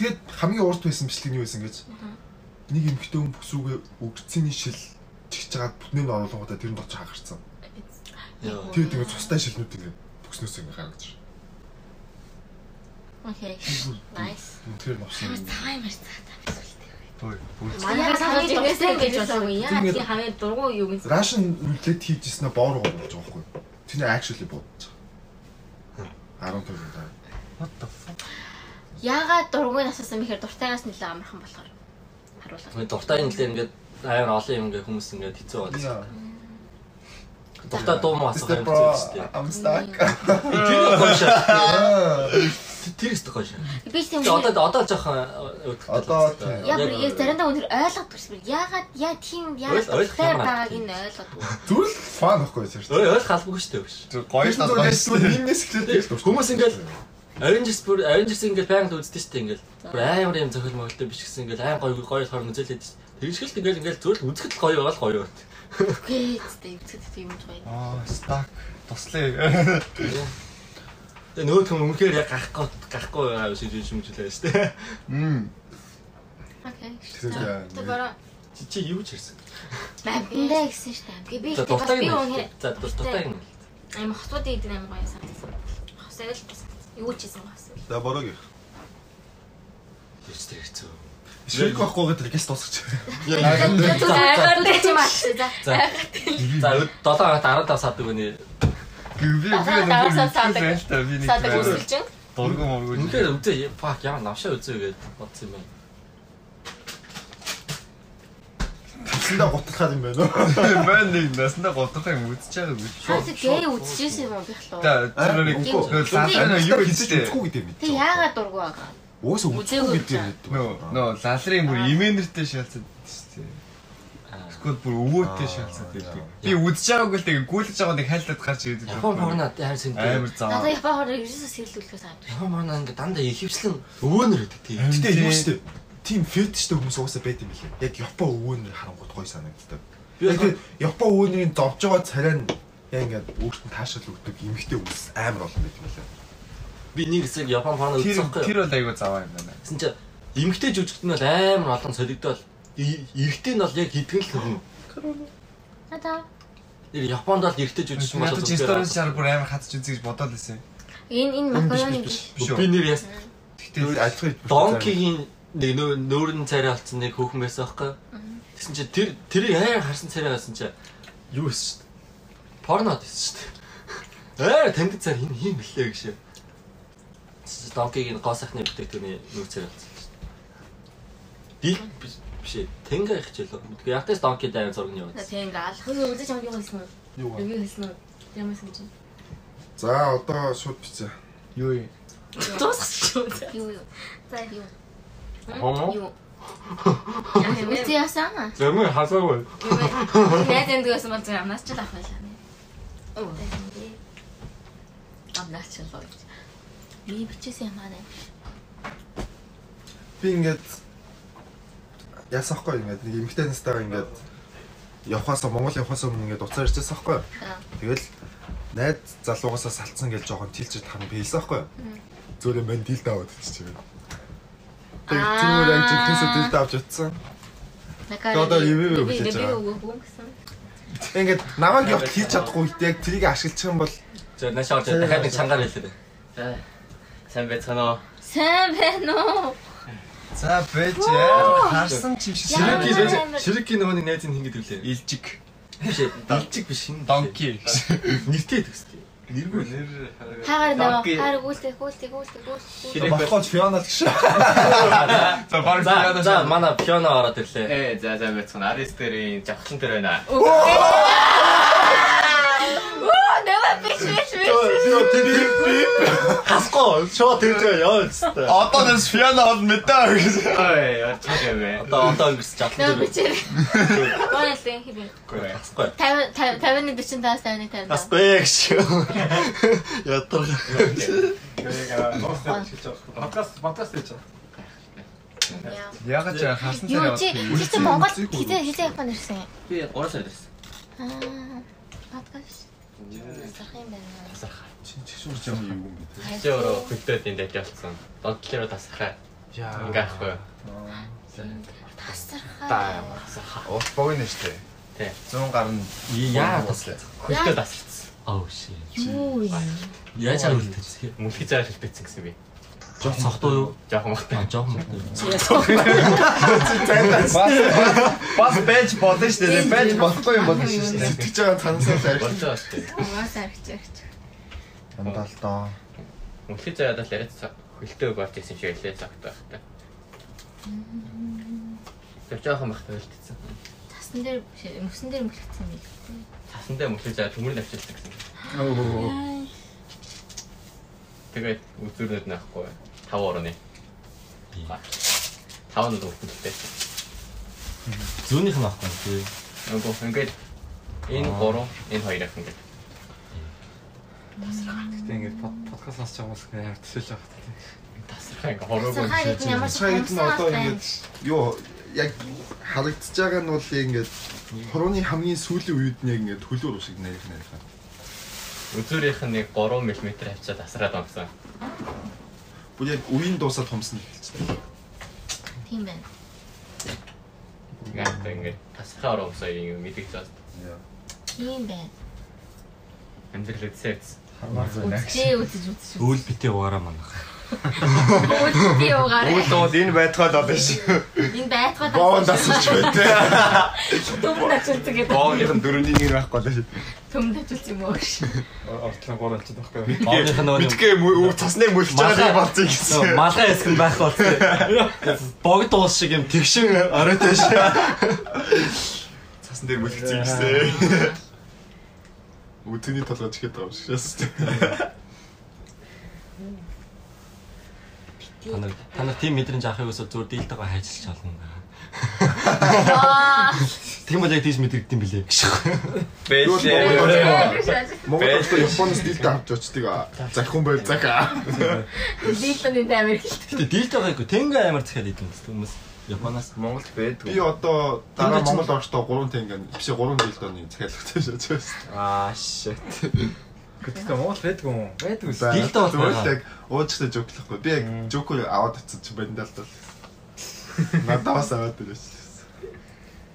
Тэгээд хамгийн урд байсан бичлэг нь юу байсан гэж. Нэг эмхтэн хүн бүсрүүгээ өгцөний шил чигч жагаад бүтнээ нь оруулангуудаа тэрэнд очиж хагарсан. Яа. Тэгээд ингээд цустай шилнүүд ингээд бүкснөөс ингээд гаргаж. Окей. Nice. Үнэхээр новшин. Тайм ярьцгаа. Ой, бүр Манай хамгийн тогтсон гэж болоогүй. Яа тийм хамгийн дургуй юу гэж. Russian roulette хийжсэн нь боороо болж байгаа байхгүй. Тэний actually бодож байгаа. 10 төгрөг даа. what the fuck? Яагаад дургуй насасан мэхэр дуртайгаас нэлээ амархан болохоор харуулаад. Тэгвэл дуртай л ингээд амар олон юм ингээ хүмүүс ингээд хэцүү байна. Yeah. Дуртай дуу муу асуух юм хэцүү шүү дээ. I'm stuck. Тэр гоош. <laughs> Тэр өстө гоош. Би тийм Тэгээ одоо одоо жоохон Одоо тийм. Яг яг заримдаа өнөр ойлгодог шүү. Яагаад яа тийм яагаад ойлгох байгааг нь ойлгодог. Зүгээр л фан байхгүй шүү дээ. Ой ойл халбгүй шүү дээ гоё гоё. л нимнес ихлээд Хүмүүс ингээд Avengers бүр Avengers ингээд байнга л үздэг шүү дээ ингээд. Бүр амар юм зохиол могөлтой биш гэсэн ингээд айн гоё гоё болохоор үзэлээд шүү. Тэр шиг л ингээд ингээд зөвл үзэхэд гоё байгаа л гоё бат. Үгүй ээ зүгт тийм юм гоё. Аа, stuck. Туслая. Тэгээ нөгөө хүн өмнөхөр яг гарахгүй гарахгүй байгаа шиг шимжлээ шүү дээ. Мм. Окей. Тэгэхээр Тэгэхээр Чи чи юу ч ирсэн. мамтандаа гэсэн шүү дээ. Би би өнөр За дуртай юм. аим хотууд идэх аим гоё санагдсан. Хосоо л бас юу ч хийсэн бас. За борог их. Тэрч тэр хэцүү. Ширк байхгүй гэдэг гээс тусгач. Айгаар дэж юм аа. За. За. За 7 хоногт 15 сард өгнө. Би би давсан саадаг. би нэг Садаг үсэлж байна. дургу мургу. Үнэхээр үзээ фак ямар навшаа үзээ гээд бодсон юм байна. Тэсэндээ гутлахаар юм байна уу? <laughs> Мэн нэг наснда готох юм үзэж байгаа би. Хаац гээ үзчихсэн юм хлоо. За тэр нэг юу хийж хийжтэй. үзэхгүй гэдэг юм. Тэг яагаад дургуй байгаа? Үзээгүй үзэхгүй гэдэг юм. Нөө нөө лалрын бүр имэнэртэй шалцсан үзэхгүй бүр өвөөтэй шалцаад байдаг. Би үзэж байгаагүй л тэгээ гүйлж байгаа нэг хайлтад гарч ирээд Япон порнод хайрсан дээр амар заа. Надаа япаа хороо ерөөсөө сэлүүлэхээс авдаг. Япон порно ингээд дандаа ихэвчлэн өвөөнөр өгдөг тийм. Гэтэ юу штэ тийм фетиштэй хүмүүс угаасаа байт юм билээ. Яг Япон өвөөнөр харангуут гоё санагддаг. Би Яг тэгээд Япон өвөөнөрийн зовж байгаа царай нь яг ингээд өөртөө таашаал өгдөг эмхтэй хүмүүс амар олон байт юм билээ. би нэг хэсэг Япон порно үзсэн тэр бол айгуу заваа юм байна. Гэсэн чи эмгтэй жүжигт нь бол амар олон солигдоод эрэгтэй нь бол яг хитгэл хөрнө. Надаа Тэр Японд бол эрэгтэй жүжигч юм Ятаж сторис чанар бүр амар хатж үзье гэж бодоод байсан. энэ энэ макароны биш. Би нэр яс Тэгтээ ажлын Донкигийн нэг нөө нөөрн царай алдсан нэг хүүхэн байсан байхгүй. Тэгсэн чи тэр тэрийг аяар харсан царай байсан чи юу дээ. Порнод байсан шүү дээ. Аа танд цар хин хин блээ гэж. Донкигийн гоо сайхны бүтээгдэхүүний нүүр царай алдсан шүү дээ. Дил биш ээ. Тэнгэ ялаа. Тэгээ ятас донки дай зураг нь яваад. Тийм ингээл алах нь үзэж байгаа юм хэлсэн үү? Юу вэ? Юу хэлсэн үү? Ямар юм чинь? За одоо шууд бицээ. Юу юм? Дуусчихсан? Юу юу? За юу? Хомо? Юу? <laughs> Бэ? Яасан? Зэмээ хасаагүй. Найз эндгээс мал зэрэг амнаас ч авах байлаа. Оо. Амнаас ч л болж. Би бичсэн юм аа. Би ингээд ясахгүй ингээд нэг эмхтэй настайгаа ингээд явхаасаа Монгол явхаасаа өмнө ингээд уцаар ирчихсэн байхгүй. Тэгэл найз залуугаасаа салцсан гэж жоохон тилчэд харан биелсэн байхгүй. Зөөрөө мэн дил даваад чичээ. Тэг Аа. зүгээр яг жигтэйсээ дил давж утсан. Одоо ревю Би хийж байгаа. Ингээд намайг явах хийж чадахгүй яг трийг ашиглах юм бол За нашаа орж дахиад нэг чангаар хэлээ. За. Сайн байцгаана уу? Сайн байна уу? За бэж харсан ч юм шиг. Ширики ширики нөгөөний найз нь хингэд үлээ. илжиг Биш <laughs> ээ. Далжиг биш хин. донки <laughs> Нэртэй төстэй. Нэргүй. Хаагаар нөө Донки. хаар гүйлтэй гүйлтэй гүйлтэй гүйлтэй. Ширик болохгүй фианал гэж. <laughs> За баг За за манай пиано ороод ирлээ. Э за за байцгаана. Арис дээрийн жавхлан дээр байна. Оо нэвэ биш биш биш. Хасгүй шоо тэрдээ яа өстэй. Одоо нэс пиано бол мэдээ гэж. Ой, бэ. Одоо одоо өнгөрс жатлан Нэвэ дээр. бичээ. Гонэлэн хибэн. Хасгүй. 50 50-ны 45 50-ны 50. Хасгүй гэж. Ятар. Подкаст подкаст хийж байгаа. Ягаад ч харсан Юу царай чи чи чи Монгол хизээ хизээ Японд ирсэн. Би 3 сар ирсэн. Аа. Подкаст. Сах юм байна. Чин чигшүүр юм юу юм бэ? Чи өөрөө хөлтөөд энд яж явсан. Донтлороо тасахаа. Яа. Ингээ ахгүй. Тасархаа. Уус богино штэ. Тий. 100 гарна Яа таслаа. Хөлтөө тасарсан. Oh shit. Юу юм? Яаж авилтээ? Мөнхий цаар хөлтөөцсөн гэсэн би. Жоо цогтоо юу? Жохон махтай. Жоохон мод. бас бэж болно штэ бэж болохгүй юм болно штэ Сэтгэж байгаа танасаа зарих. Болж байгаа шүү дээ. Угаас аргач. Амдаал доо. Мөнхий цаад л яриад хөлтөө болж ирсэн шиг байлээ цагт байхтай. Тэр жохон махтай хөлтөцсөн. Тасн дээр мөсөн дээр мөлгцсэн юм билээ. Тасан дээр мөнхий цаа төмөр навчилсан гэсэн. Тэгээд үзүүрнүүд наахгүй. 5 орны. 5 нь өгдөлтэй. Зүүнийх нь авахгүй тий. Нөгөө ингээд энэ 3, энэ 2 ах ингээд. Гэтэ ингээд подкаст сонсож байгаа хүмүүс амар төсөөлж байгаа хэрэгтэй. Тасрах ингээ хороогүй. Сахаар их ямар ч Цайд нь одоо ингээд юу яг харагдаж байгаа нь бол ингээд хорооны хамгийн сүүлийн үед нь яг ингээд хөлөөр шиг нарих нарих. Үзүүрийнх нь нэг 3 мм авчаад тасраад онгсон. Бүр яг үеийн дуусаад томсон хэлчихсэн. Тийм байна. Ингээд ингээд тасрахаа ороосоо юм мэдих зас. Тийм байна. Амьдрал үсээц. Үзээ үзэж үзэж. Өвөл битээ угаараа манах. Би угаараа. Үүд бол энэ байтгаад одоо ш Энэ байтгаа боон дасч байт төмөн ачуулдаг гэдэг. бооных нь дөрөвний нэг байхгүй л Төмөн ачуулсан юм уу гэж. Ортлон ч байхгүй. Бооных нь нөгөө мэдгээ үг цасны мөлж байгаа болцсон гэсэн малгай хэсэг нь байх болсон. Богд уус шиг юм тэгшин оройтой ш. цасн дээр мөлгцэн гэсэн Үтгний толгойч ихэд байгаа юм шиг шээс. Та нар та нар тийм мэдрэмж авахыг өсө зүгээр дийлтэйгээ хайжилж олно. Аа. Тийм бол яг тийж мэдэрдэг юм билээ. Монгол бол Японоос дилдэ авч очдөг. Захиун байл зага. Дилтоны Америк. Гэтэ дийлд байгаагүй тэнгэ амар захиад идэв хүмүүс. Японоос Монголд байдаг. Би одоо дараа Монгол орохдоо 3 тенге биш 3 дилдоны захиалгатай шатж байсан. Аа shit. Гэхдээ Монгол байдаг юм үс. Дилдэ бол л байгаа. яг уужтай жоклохгүй. Би яг жокер аваад очсон чи бандалд бол. Надаас аваад ирсэн.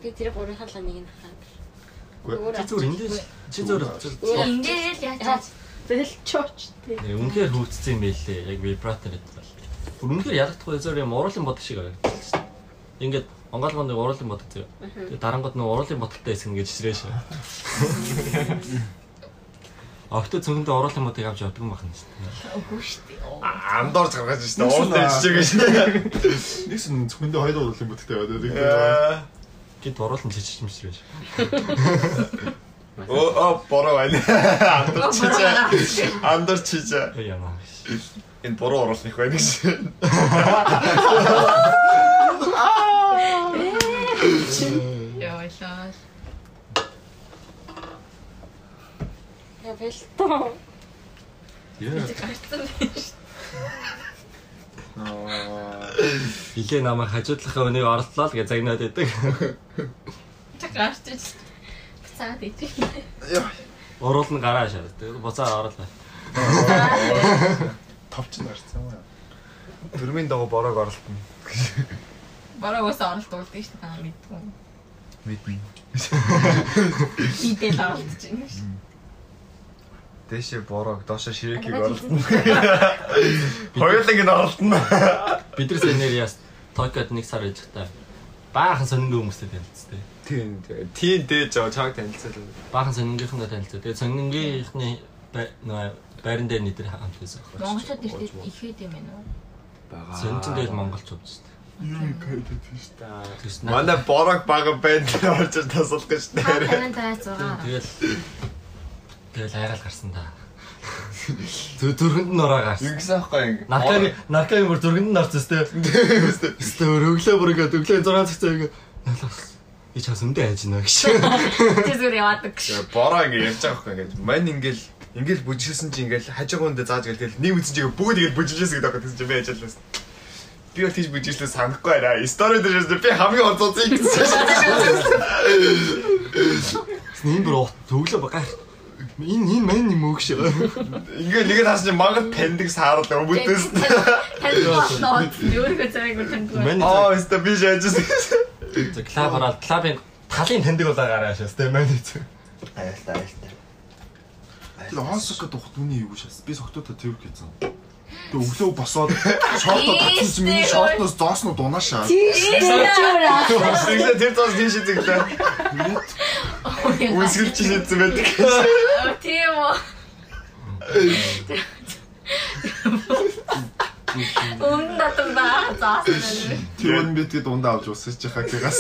Би тэр гурийн халаа нэг нь. Үгүй. Чи зүгээр эндээс чи зүгээр Ингээд яачаа. Бэлчооч тий. үнэхээр хөвгцсэн юм байлээ. Яг вибратор гэдэг. Бүр үнэхээр ядагдахгүй зөвөр юм уруулын бодог шиг байна. Ингээд онгоолгонд нэг уруулын бодог зөө. Тэгээ дарангууд нэг уруулын бодогтой хэсэг ингэж сэрэж <laughs> Огт цөнгөндөө уруулын бодыг авч явдаг юм байна шүү дээ. Үгүй шүү дээ. Андор гаргаж штэ. Уулын чичиг гэж. Нэгсэн зөвхөндөө хоёр урлын бүтгтэй байдаг. гэдэг. Гэт уруулын чичиж юм сэрэж. Оо оо бороо байна. Андор чичээ. Андор чичээ. Яа яа. Энэ бороо оруулах байх гэж. Яалаа. Я бэлтоо. Яа. Гарцсан биш. Аа. Илээ намайг хажуудлахаа өнийг орлоо л гэж загнаад байдаг. Тэг гарч иж. Цаад ич. Уруул нь гараа. Тэгээ буцаа орлоо. Товч нь гарсан юм аа. Төрмийн дагуу бороог оролтно. Бараа ус оролт уулдаг шүү дээ мэдгүй. Мэднэ. Идэл оролт чинь шүү. Дэшээ бороог доошо ширэкийг оролтно. <laughs> Хоёуланг нь оролтно. <laughs> Бид нар сэнэриас Токиод нэг сар та. Баахан сонингийн хүмүүстэй танилцсан. Тийм тийм дээж жаа чаг танилцал. Баахан сонингийнхнаа танилцсан. Тэгээ сонингийнхны нөө байран дээр нэтэр хамт байсан. Монголчууд ирээд ихэд юм байна уу? Бага. Сончин дээр монголчууд шүү дээ. Юу кайдад тийш та. Манай бороог бага орж тасалах гэж Та нэр. танаа таа 6. Тэгэл тэгэл айгаал гарсан да. Зү дөргөнд нь ороо гарсан. Ингэсэн аахгүй ингэ. Наркагийн наркагийн бүр дөргөнд нь орсон сте. Сте өрөглөө бүр ингээ өглөө 6 цаг цаа ингээ. И чаас өндөө хайж байна гэж. Тэр зүгээр яваадаг гэж. Бороо ингэ ярьж байгаа аахгүй ингэ. Мань ингээл ингээл бүжгэлсэн чи ингээл хажуугуунд зааж гэл тэгэл нэг үтсэн чи бүгд ингээл бүжгэлсэн гэдэг гэсэн чи би ажилласан. Би бол тийж бүжгэлсэн санахгүй байна. Стори дээр би хамгийн онцгой гэсэн. Энэ бүр төглөө бага. Энэ энэ мань юм гэж. Ингээ нэгэ таас чи мангад таньдаг саарал ноо өөрийнхөө цагийг бүр танд. Мань Аа, өстө би шаажсан. клаб ороод клабын талын таньдаг болоо гараа шээс тэ мань. Айлтаа айлтаа. Тэр Осоко тухт үний юу шээс. Би согтуудаа тэрв гэсэн. Тэг өглөө босоод шортоо татсан чи миний шортноос зоосноо дунаашаа. Ингээ тэр цаас би шидэглээ. Үнсгэлж шийдсэн байдаг. Тийм үү. Өмнө татсан баа заасан. Тэр нь би тэгээд дундаа авч усаж яхаа тэгээс.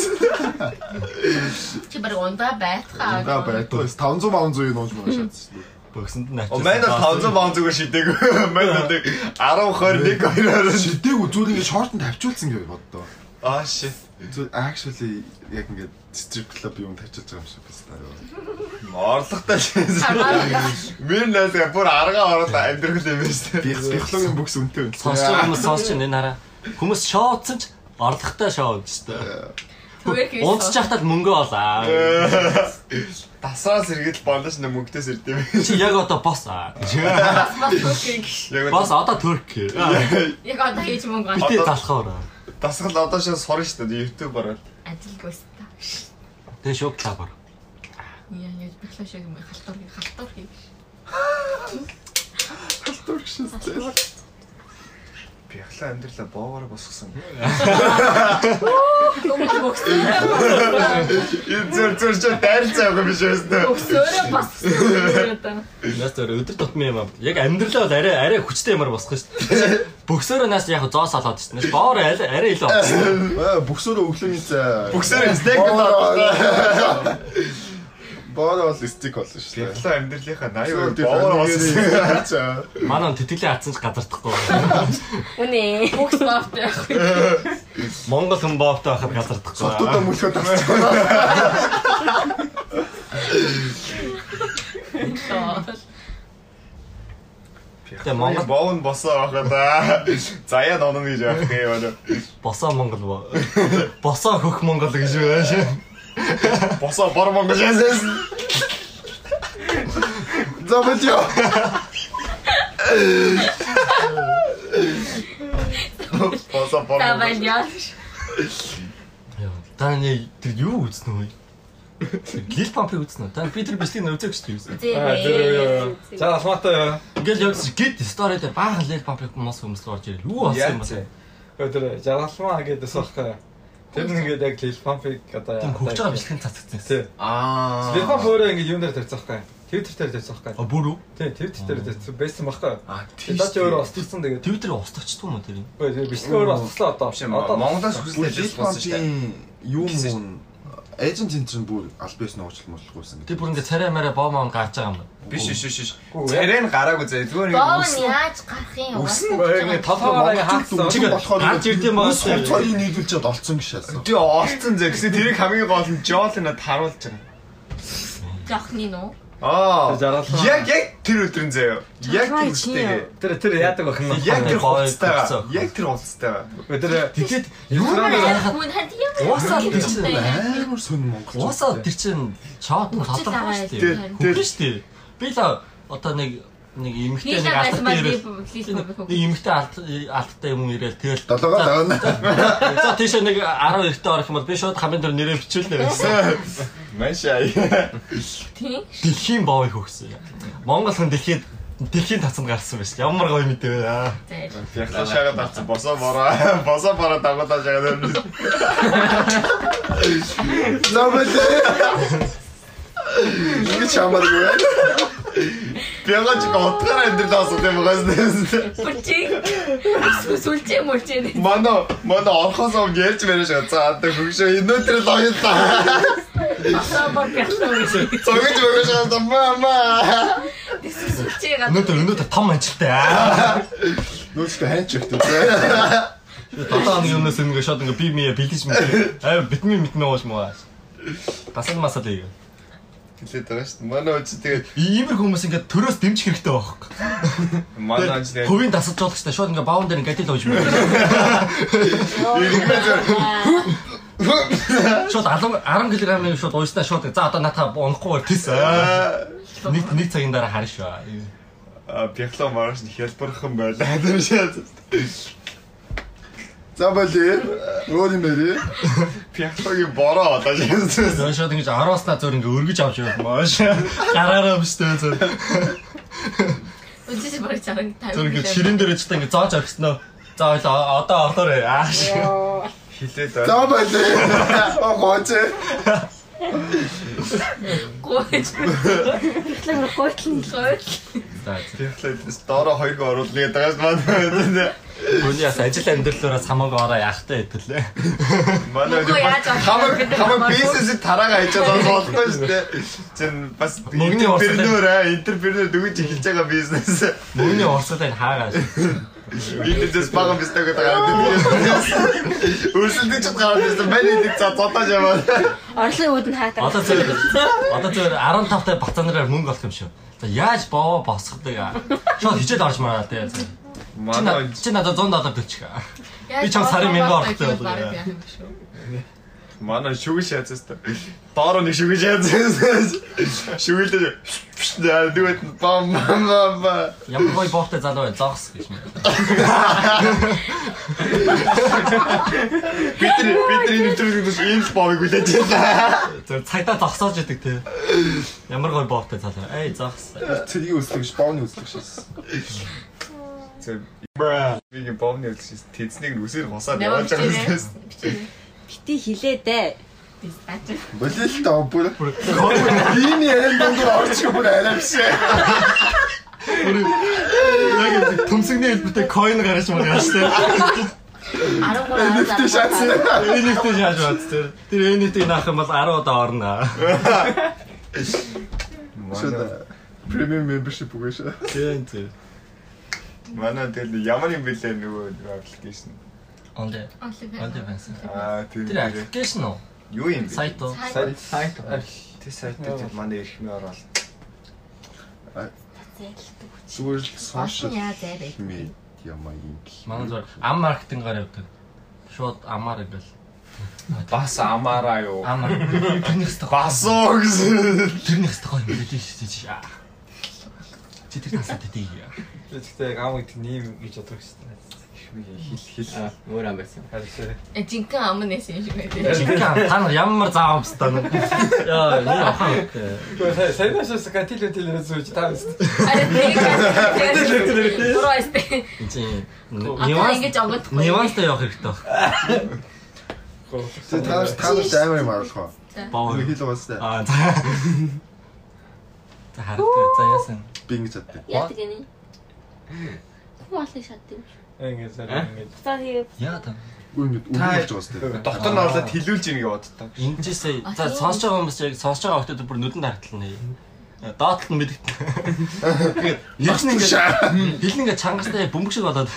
Чи баг ундаа байтхаа. Ундаа байтгаа 500 500 юм ууж байгаа шатсан. Бөксөнд нь мань бол 500 баун зүгээр шидээг. Мань бол 10 20 2 Шидээгүү зүгээр ингээд шортон тавьчулсан гэж боддоо. Аа shit. Зүгээр actually яг ингээд strip club юм тавьчихж байгаа юм шиг байна. Орлоготой шийсэн. Мэр найсгаа бүр аргаа ороод амьдрах юм байна шүү дээ. психологийн бүкс үнэтэй байна. сонсч байгаа хүмүүс сонсч энэ хараа. Хүмүүс шоуцсан ч орлоготой шоу гэж тээ. Түгээр хийж. Унтчихтаа л мөнгө олаа. <laughs> Дасраас эргэл бондож нэ мөнгөтэйс ирд юм. Чи яг одоо босс аа. Босс одоо турк. Яг одоо хийж мөнгө Битээ залхаар. дасгал одоо шээ сурна шүү дээ YouTube ороод. ажилгүйс та. Тэгээ шок клабар. Яа яаж бэхлээ шиг юм халтур халтур хий. Би яхлаа амьдралаа боогоор босгосон. Өмнө бокс. Энэ зүр зүр чи дайрцаа байгаа биш үү? Боксөрөө бас. Нас өөр өдөр тутмын юм аа. Яг амьдралаа бол арай арай хүчтэй юмар босгох шүү дээ. Бөксөрөө нас яг зоос олоод шүү дээ. Боор арай арай илүү бүксөрөө өглөөний цай. Бүксээр стейк болоо. Боо бол стик болно шүү дээ. Яхлаа амьдралынхаа 80% боогоор босгосон. Манай тэтгэлийн атсан ч газардахгүй. Үнэ. Бокс бафт. Монгол хүн боовтой байхад газардахгүй. Сотуудаа мөлхөө тасчихгүй. Тэгээ Монгол боон босоо байхад аа. Заяа нонно гэж байх юм. босоо Монгол боо. Босоо хөх Монгол гэж байна. Босоо бор монгол ясээс. За мэдээ. Босоо бор За монгол. байна. Та нэг тэр юу үзнэ вэ? Лил пампыг үзнэ. Та би тэр бистийг үзэх гэж тийм. Зээ. За алмаатай. Ингээл яг гид стори дээр баахан лил пампыг мос өмслөө орж ирэл. Юу болсон юм бэ? Тэр жаргалмаа гэдээс байхгүй. Тэр нэгээд яг лил пампыг одоо Тийм хөгж байгаа бичлэгийн цацгдсан. Тий. Аа. Лил памп өөрөө ингэ юм дээр тавьчих байхгүй. Твиттер дээр тавьчих байхгүй. А бүрүү? Тий, Твиттер дээр тавьчих байсан байхгүй. Аа, Тэгээд ч өөрөө устгсан тэгээд. Твиттер устгачдгүй юм уу тэр юм? Үгүй бичлэг өөрөө устглаа одоо. Биш юм. Монголоос хүсэлтэй Лил ажил болсон шүү эйжент центр нь бүр албаас нуугчлал муулахгүйсэн. Тэр бүр ингээ царай мараа боо мом gaаж байгаа юм байна. Биш биш биш. Царай нь гараагүй зэ. Зүгээр нэг Боон үс. яаж гарах юм? Ингээ толгоогоо хаацсан. Чиг болохоор гарч ирд юм аа. Сул цорыг нийлүүлчихэд олцсон гişээс. Тий олцсон зэ. Гэсэн тэрийг хамгийн гол нь Жолина харуулж байгаа. Жохны нуу. Аа. Яг яг тэр өдрөн заяа. Яг тэр үстэйгээ. Тэр тэр яадаг бах нь. Яг тэр хуцтайгаа. Яг тэр хуцтайгаа. Тэр Тэгэхэд юу нэ Хүн ханд юм. Уусаа тэр чинь Амар сонь монгол. Уусаа тэр чинь шоот байгаа шүү дээ. Хөгөн шүү дээ. Би л одоо нэг нэг эмэгтэй нэг лист нэг алт алттай юм ирэл тэгэл Долоогоо давна. За тийш нэг 12 та орох юм бол би шууд хамгийн дөр нэрээ бичүүлнэ <laughs> байсан. Машаа. Тийм. Дэлхийн боовыг хөгсөн. Монгол хүн дэлхийн дэлхийн тацанд гарсан байсан. Ямар гоё мэдээ вэ. Яхаа шагаад авсан босоо бороо. Босоо бороо дагуулаа шагаад. За мэдээ. Ингэ чамааргүй. Готгаараа энэ дээс юм байгаас. Бүчиг. Сүлжээ мүлжээ. Мано мано орхосоо ярьж мэрэж байгаа. За одоо хөгшөө өнөөдөр л Цогж мэгэж байгаа мама. Сүлжээ гадаа. Өнөөдөр өнөөдөр том ажилтай. Нөөцтэй ханч өгтөө. Татаа нэг юмнаас ингээ шууд ингээ би мие бэлдэж мэт. Аа битми мэднэ ууш муу. Тасан масаа дээ. Хэлээд байгаа шүү. Манай үчи тэгээд Иймэр хүмүүс ингээ төрөөс дэмжих хэрэгтэй байхгүй. манай үчи тэгээд Хувийн дасаж болох хэрэгтэй. Шууд ингээ баун дээр ингээ гадил ууж мэ. Шууд 10 10 кг-ийн шууд ууснаа шууд за одоо натаа унахгүй бол тэс. Нэг нэг цагийн дараа харна шүү. а бяхлаа мараш нь хялбархан байлаа. Тэр шээ. За болий. Өөр юм нэрээ. Бяхлагийн бороо одоо шээ. Зөө шууд ингээ 10-ааснаа зөөр ингээ өргөж авч явах маш. Гараараа биштэй зөө. Үгүй баг чаран Зөөр ингээ ширэн дээр ч ингээ зааж орхисноо. За ойлоо одоо ордоорой. Ааш. Хилээд За болий. Огооч. гойж. Ихлэг гойтлын гойт. За бяхлаад доороо хоёрыг оруулна гэдэг байгаа манай. Гүний бас ажил амьдралаараа хамаагүй ороо яахтай хэвлээ. Манай хамаг хамаг бизнесийг тараага хийчаад байгаа болохгүй шүү дээ. Чин бас интерпренер аа интерпренер дүгэж эхэлж байгаа бизнес. Мөнгөний урсгалыг хаагаад. Интернэтэс бага бизнес гэдэг аа. Өөрсөлдөж чад гараад ирсэн. Манай нэг за зодож яваа. Орлын үүд нь хаадаг. Одоо зөв одоо зөв 15 та бацаанараар мөнгө олох юм шүү. За яаж боо босгодог. Шууд хичээл орж мараа тий. Манай Чи надад 100 доллар төлчих. Би чам сарын мянган орохтой бол. Манай шүгэл шаацсан та. Доороо нэг шүгэл шаацсан. Шүгэлдэж дүүт бам бам бам. Ямар гоё боохтой залуу бай зогс гэж юм. Бид бид энэ төрөлд ийм л боовыг үлээж байна. Зөв цагдаа зогсоож идэг тий. Ямар гоё боохтой залуу. Эй зогс. Цэргийн үслэгш, бооны үслэгш. Зөв. Бигийн боовны үлж тэцнийг нүсээр хусаад яваад байгаа юм. Бити хилээдэ. Болий л таа бүр. Ийм ярен дундуур орчих бүр арай биш. Яг төмсгний хэлбэртэй coin гараж байгаа шүү дээ. 13 Нефтэ шаацсан. NFT яаж бат тэр. Тэр NFT наах юм бол 10 удаа орно. Шууд премиум membership үгүй шүү. Тийм тийм. Манай тэгэл ямар юм бэлээ нөгөө аппликейшн. Онли. Only Онли fans. фанс. Аа Тэр тэр аппликейшн уу? юу юм бэ? Сайт уу? Сайт сайт. Тэр сайт дээр манай эрхмээ ороод. Зүгээр л сошиал яа зай бай. медиа маягийн. Манай зүгээр ам маркетингаар явдаг. Шууд амаар ингээл. бас амаараа юу. Амар. Тэрнээс тэ Басуу гэсэн. тэрнээс тэ гоё юм шүү дээ. Чи тэр тасаад дээ. Гэхдээ яг ам гэдэг нэм гэж боддог шүү Хил хил. Аа, өөр ам байсан. Харин Э жинхэнэ ам нэсэн юм шиг байдаг. Жинхэнэ та нар ямар заав юмстай нэ. Яа, нэг ахаа. Гэхдээ сайнаас катил телерэ зүүж та биз. Аре тийм. Чи Одоо нюанс ингэж онгодохгүй. нюанстай явах хэрэгтэй баг. Тэ та нар та нар амар юм аруулах уу? Нэг хэл угаастай. Аа. За. Харагдаа. За яасан. Би ингэж чаддаг. Яадаг гэнэ? Хуалын шатдаг. Ингээд зарим ингээд. За тэгээ Яа та. Үгүй ингэ Та- үгүй гэж угаастай. Дотор нь орлоод хилүүлж ийн гэж боддог. Эндээсээ А, за тийм. сонсож байгаа хүмүүс яг сонсож байгаа хүмүүс бүр нүдэнд харагдтал нэ. Доотлол нь мэдэгдэн. <laughs> Тэгээд хэлнэ ингээд хэлнэ ингээд чангастай бөмбөг шиг болоод.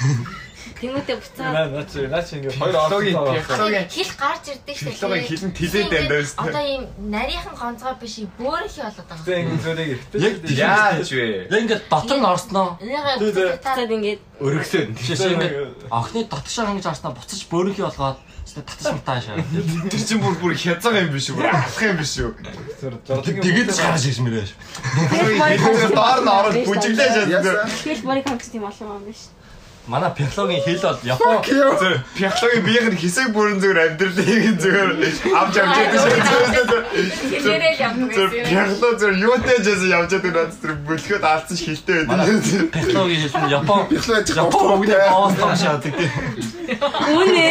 Тэмүүтэ буцаад Наа чи наа чи ингээд хоёр орсон. технологийн Хил гарч ирдэг шүү технологийн хилэн тэлээд байна даа шүү. Одоо ийм нарийнхан гонцгой биш ийм бөөрийнхий болоод байгаа. Тэ ингээд зөрийг ихтэй. Яг Яаж вэ? Яг ингээд дотор нь орсноо. Та буцаад ингээд Өргөсөд. Жишээ ингээд охины дотгошоо хангаж арснаа буцаж бөөрийнхий болгоод татаж мтаа шаа. Тэр чинь бүр бүр хязгаар юм биш үү? Алах юм биш үү? Тэгээд ирсэн мөрөө. Тэр доор нь ороод бүжиглээ шээ. Яасан? тэгэл барыг хангах тийм олон юм биш. Манай психологийн хэл бол Япон Зөв психологийн биеийн хэсэг бүрэн зүгээр амьдралыг зүгээр авч явж байдаг шүү. хэлээрэл явдаг Тэр гэсэн. психолог зүгээр юутай жээс явж байдаг надад тэр бөлгөөд алдсан хилтэй байдаг. психологийн хэл нь Япон Бихлэж Япон бүгдээ боос таашаад гэдэг. Үнэ.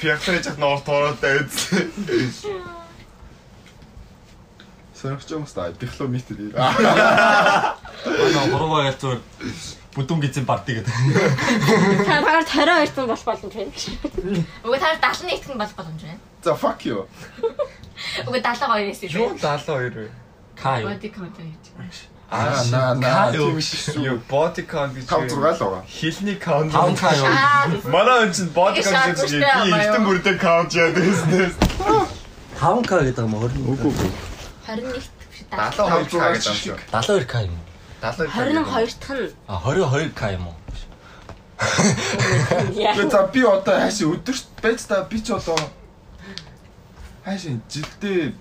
Психолог жах ноор тоороотой үзсэн. Сонирхож байгаа юм ста. Бихло метр. Манай ял зүгээр бүдүүн гизэн бардыг гэдэг. Та багаар 22 тон болох боломж байна. Уг та 71 тхэн болох боломж байна. За fuck you. Уг 72-ээс Юу үү. 72 вэ? Кай. Body count гэж. Аа на на. Юу? Юу body count гэж 5 6 л байгаа. хилний count. Таван кай юу? Манай хүн чинь body count гэж би юм эртэн юу? бүрдээ count яадаг. Таван кай гэдэг юм уу? Үгүй үгүй. 21 биш 72 Таван кай гэдэг юм. 72 уу? 70 22 дахь нь А 22 кай юм уу? Би за би одоо хаашаа өдөрт байж та би ч одоо хаашаа жилдээ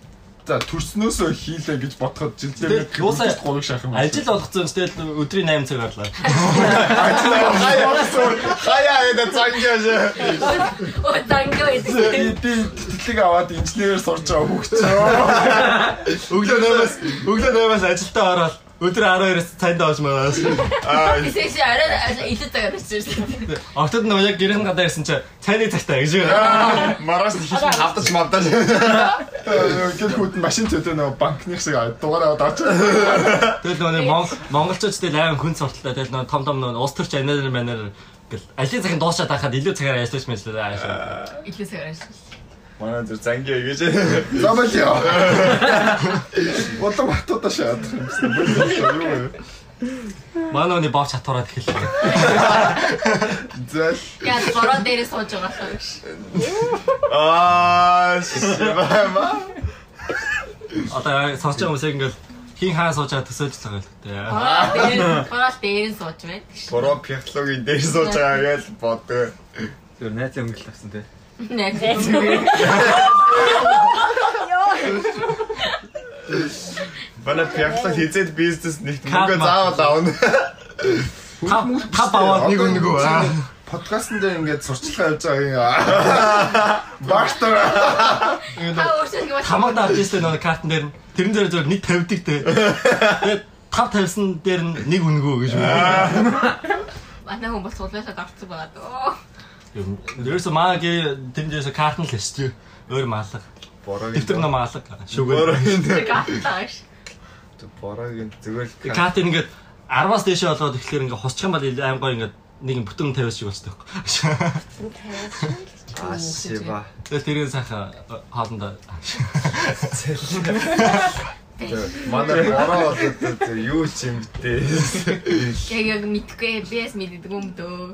за төрснөөсөө хийлээ гэж бодоход жилдээ юусаа- 3 шахах юм. Ажил болгоцсон ч тэгэл өдрийн 8 цаг орлоо. Хаяа явсан. Хаяа яда цангияш. Оо гэдэг. Би тэтгэлэг аваад инженерээр сурч байгаа хүүхч. Өглөө 8-аас өглөө 8-аас ажилдаа ороод өдөр 12-оос цайнд оож манаас. Аа Эсвэл арай илүү цагаар ирсэн. Октод нөгөө яг гэрэн гадаа ирсэн чи цайны цагтаа гэж. Маргааш хилэн хавдаж мавдаж. Гэр хүүт машин төдөө нөгөө банкны шиг дугаараа аваад авч. Тэгэл нөгөө монголчууд тэгэл аймаг хүн сурталтай тэгэл нөгөө том том нөгөө улс төрч анаар манаар гэл ажлын цагт дуусаад байхад илүү цагаар ажиллаж мэтлээ. Илүү цагаар ирсэн. Манай зүр зангия гэж. Замал яа. Бодом батуудаа шаадах юм байна. Өний бовч хатуураад эхэллээ. За Яа, бороо дээрээ сууж байгаа л гэж. Аа шимама. Одоо сонсож байгаа хүмүүс ингээл хин хаан сууж байгаа төсөөлж байгаа л гэдэг. Бороо дээр бороо дээр нь сууж байдаг. Бороо психологийн дээр сууж байгаа гэж боддог. Зөв найз өнгөл тавсан те. Нэг. Манай психолог хизээд бизнес нэгт мөнгө заавал аавна. Та та баваад нэг нэг аа. подкастн дээр ингээд сурчлага явьж байгаа юм. Юм Хамаг даавчээстэй нөгөө картн дээр нь тэрэн дээр зөв нэг 50 дэг те. Тэгээд тав тавьсан дээр нь нэг үнгөө гэж үү. манай хүн бол суулгаасаа давцсан байгаа дөө. Ерөөсө маагийн тэрэн дээрээс карт нь л хэсч. Өөр маалга. Бороо. Дэвтэр ном маалга. Шүгэр. Бороогийн Тэр гатааш. бороогийн зүгээр л Карт ингээд 10-аас дээшээ болгоод ихлээр ингээд хусчих юм бол аим гоё ингээд нэг юм бүтэн 50-аас шиг болчихдог. Ашиба. Тэгээд тэрийн сайхан хоолндоо Тэг Манай бороо одоо юу ч юм бэ? Яг яг мэдгүй бис мэддэг юм дөө.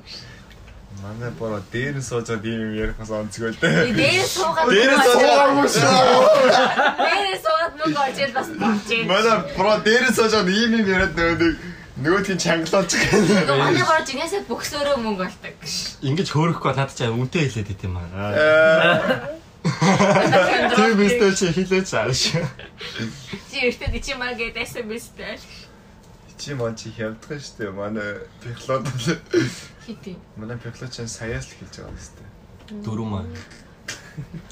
Манай бороо дээр нь суужаад ийм юм ярихаас онцгой дээ. Дээр суугаад Дээр нь суугаад Дээр суугаад мөнгө очил бас болчих. Манай бороо дээр нь суужаад ийм юм яриад нөгөө нөгөөдгийн чангалаач гэх. Манай бороо жинээсээ бөхсөөрөө мөнгө болдог. Ингэж хөөрөхгүй надад чаа үнтэй хэлээд ит юм аа. Тэр бистэ чи хилээч ааш. Чи эртэд чи маа гэдэг SMS-тэй. Чи мөн чи хямдхан штэ манай пехлод Хитий. манай пехлод чинь саяас л хэлж байгаа юм штэ. Дөрөв маа.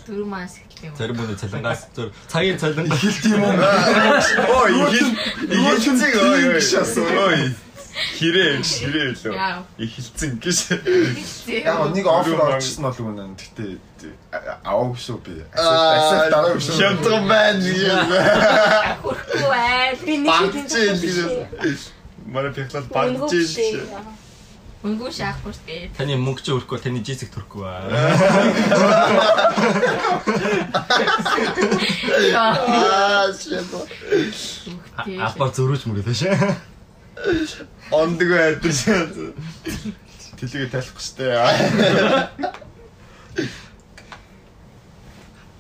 Дөрөв маас хэлдэг юм. Зарим хүний цалингаас зөөр цагийн цалингаас Хэлт юм уу? Ой, ихэл ихэлцэг ой ой. Ой. Хэрэг хэрэг лөө. Яа. Ихэлцэн гэж. Яг нэг офер орчихсон бол үнэн. Гэтэ шүү би. Асуулт дараа шүү. Хямдхан байна гэж. Хүрхгүй байл. Би нэг. Манай пехлод багж гэж. Мөнгө шаахгүй штэ. таны мөнгө ч өрөхгүй таны жисэг төрөхгүй аа. Аа, shit. Апа зөрүүж мөрөд шээ. Ондог байдаг шээ. Тэлэгээ талахгүй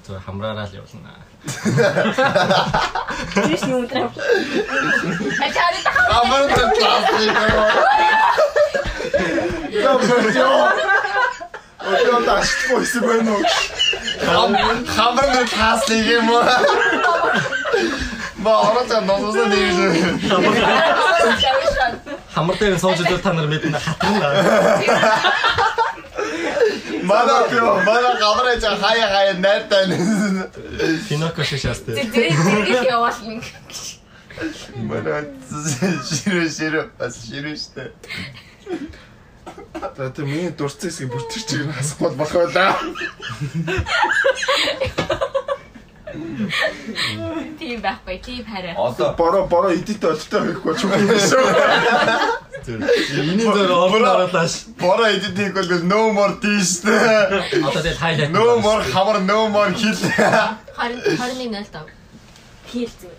Зөө хамраараа л явуулна. Тийш юм уу? Ачари та Амар пластик. Өдөр таахгүй юм байна уу? Хамар нэг пластик юм уу? Ба ороод носоос нэг Хамар дээр сууж идэл та нар мэднэ хатна. Манай манай камера жаа хаяа хаяа найтай. Пиноко шишаастай. Зэрэг зэрэг яваална. Манай ширээ ширээ бас ширээ штэ. За тэр миний дурцсан хэсгийг чиг хасах бол болох байлаа. Тийм байхгүй, тийм хараа. Одоо Бороо бороо эдит олдтой байхгүй ч юм шүү. Миний зөөр орнооролааш. бороо эдитийг бол no more штэ. Одоо тэгэл хайлайт. No more хамар no more хил. 20 21.05. Хийлцэн.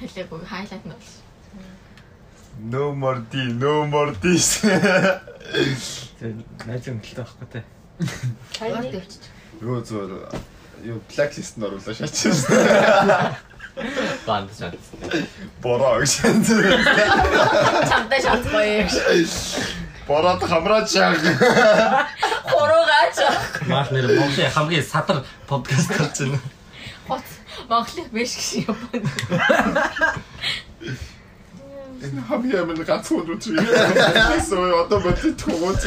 Хэлээгүй хайлайт нь бол. No more ди, no more тийш. Найз өмдөлтэй байхгүй те. Харин дэвчиж. Юу зүгээр юу нь оруулаа шаачих. <laughs> Банд шат. Бороо гэж. Чамтай шалтгагүй. Бороод хамраач яг. Хороогач. Маш нэр Монголын хамгийн садар подкаст гарч байна. Монголын биш гэсэн юм. Энэ хамгийн амин ганцхан үү чи. Соо одоо бодлоо төгөөч.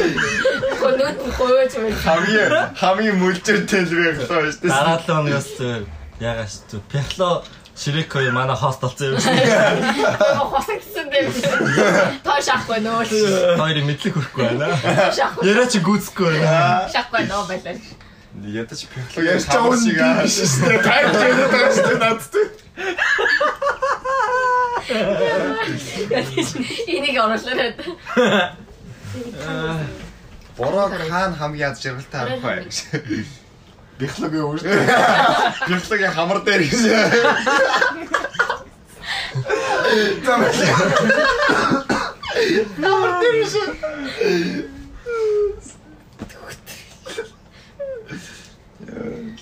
Хоноод хөөж байна. Хамгийн хамгийн мүлжэртэй л байх таа штэ. Дараа 7 оноос яагаш зү пехло Ширэко манай хост болсон юм шиг. Хосагдсан дээр. Тоо шахгүй нөө. Хоёрын мэдлэг хүрхгүй байна. Яриа чи гүцэхгүй байна. Шахгүй нөө байлаа. Ядаж пехлог Ярьж байгаа шиг аа. Тайп гэдэг байгаа шүү надад. Энийг оруулаад. Бороо хаана хамгийн яд жаргалтай арах бай гэж. Бихлог юу шүү. Пехлогийн хамар дээр гэж.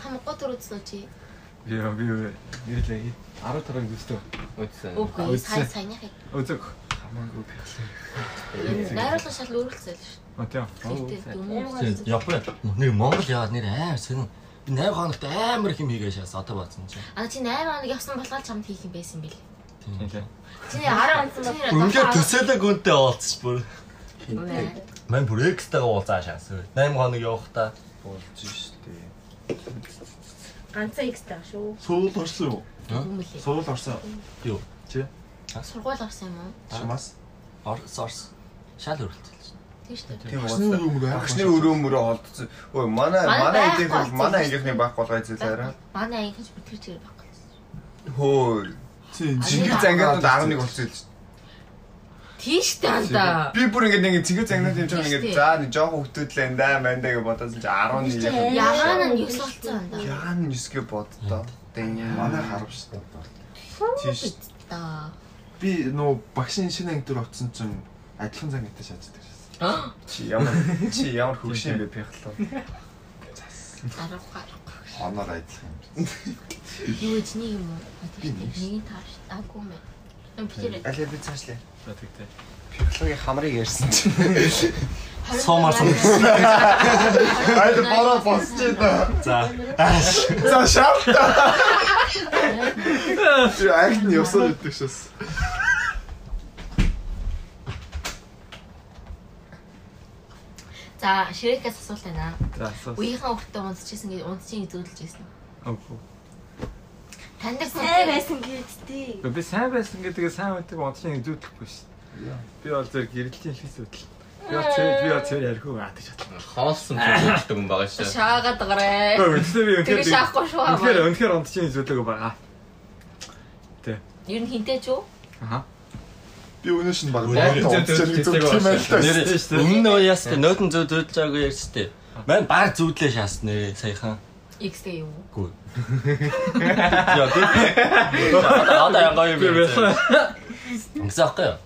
Там гот төрөөдсөн чи. Яа би юу нэрлээ 10 тараг зүстөө. Үтсэн. Үгүй сайн сайнах. Өзөг хамаагүй пихлээ. Найруулга шал өөрчлөлтэй л шүү. А тийм. Япон нэр Монгол яваад нэр амар сонин. Би 8 хоногт амар их юм хийгээ шээс одоо баасан чинь. А чи 8 хоног явсан болохоор чамд хийх юм байсан бил. Тийм лээ. Чиний 10 хоног. Үнгээр төсөөлөг үнтэй уулзч бүр. Мэн бүр экстагаа уулзаа шаас. 8 хоног явахдаа Болж штэ. Ганцаа X таа шүү. Суул орсон юу? Суул орсон. юу? Сургууль орсон юм уу? Чамаас. Орс орс. Шал өрөлтсөн. Тийм шүү дээ. Тийм Багшны уу. өрөөмөр багшны өрөөмөр олдсон. Ой манай Манай манай байхгүй эдийн бол манай ангийнхны баг болгоо зээлээрээ. Манай ангийнч битгэж чигээр байхгүй. Хөө. Тийм. Жинхэнэ зангиадад 11 болсон л шүү. Тийштэй анда. Би бүр ингэ нэг цэнгэр загнаад юм чинь ингэ Тийш за нэг жоох хөвгтөдлээ энэ даа мандаа гэж бодсон чи 11 Ягаан нь 9 болцсон анда. Яагаад 9 гэ боддоо. Дэн Манай харав шүү дээ. тийш. Та. Би нөө багшийн шинэ анги дээр оцсон чинь адилхан цаг гэдэг шааждаг шээ. Чи ямар <laughs> чи ямар хөвшин бэ пяхлаа. Арга Оноор адилхан юм. юу гэж нэг юм уу? Нэг тааш. Агуу мэ. Бичээрэй. Алей би цаашлаа. За тэгтээ. Пяхлагийн хамрыг ярьсан чи. Суумаар сум. Айд бороо босч та. За. За шавта. Чи нь ёсоо өгдөг шээс. За, ширэкээс асуулт байна. За асуу. Үеийнхэн хүүхдээ унсчихсан гэж унсчихын зөөдөлж байсан. Үгүй. Таньдаг Сайн байсан гэдтэй. Би сайн байсан гэдгээ сайн байдаг онцлог зүйтлэхгүй шүү. Би бол зөв гэрэлтийн хэлс үтэл. Би бол зөв би бол зөв ярих уу атаж чадлаа. Хоолсон зүйлтэй хүн байгаа шүү. Шаагаад гараа. Гэхдээ би үнэхээр шаахгүй шүү. үнэхээр үнэхээр онцлог зүйтлэг байгаа. Ер нь хинтэй ч үү? Аха. Би өнөөш нь баг дээ. өмнө нь яас тэ нөтөн зөө дөөдж байгаагүй ярьж тээ. Мань баг зүудлээ шаасан нэ саяхан. X-тэй юу? Гүү. Яа би. Одоо ягаа юм Би бэ? аахгүй юу?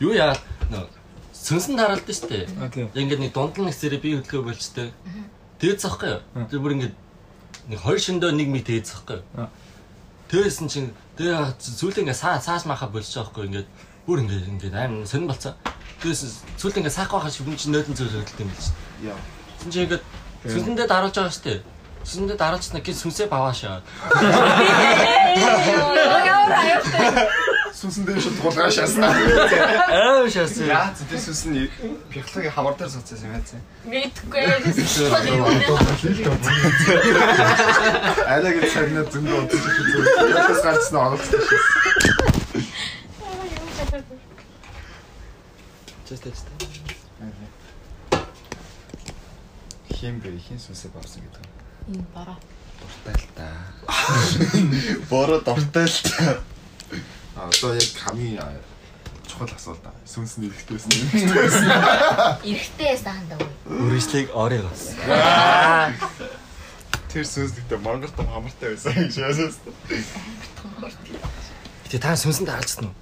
Юу яа нөө сүнсэн даралд нь штэ. А тийм. Ингээд нэг дунд нь хэсэрээ би хөдөлгөө болчтой. Тэгээд захгүй юу? Тэр бүр ингээд нэг хоёр шөндөө нэг мэт тэгээд захгүй юу? Тэрсэн чинь тэгээ сүүлд ингээд саа цааш маха болж байгаа байхгүй ингээд бүр ингээд ингээд аим сонир болцсон. Тэрс сүүлд ингээд саах байхад хүн чинь нөтөн зүйл хөдөлт юм биш. Яа. Тэгсэн чинь ингээд сүнсэндээ даруулж байгаа штэ. Сүнсэндээ даруулчихна гин сүнсээ баваашаа. Сүнсэн дээр шууд тулгаа шаснаа. Аа шаасан. Яа зүтэй сүсний пяхлагийн хамар дээр суцсан юм яац. Мэдгүй. Гэж цагнаа зөндөө удаж шүү. Ятас гарцсан оруулсан шүү. Чэстэ чэстэ. Хин бэ хин сүнсээ бавсан гэдэг. Энэ бараа. Дуртай л та. Бороо дуртай л та. А одоо яг хамгийн чухал асуулт аа. Сүнсний ихтэйсэн. Эрэхтэй саандаа уу? Үргэлжлийг оройгоос. Тэр сүнсдэгтээ мангар том хамартай байсан гэж яасан. Гэтэ та сүнсэнд даралцсан уу?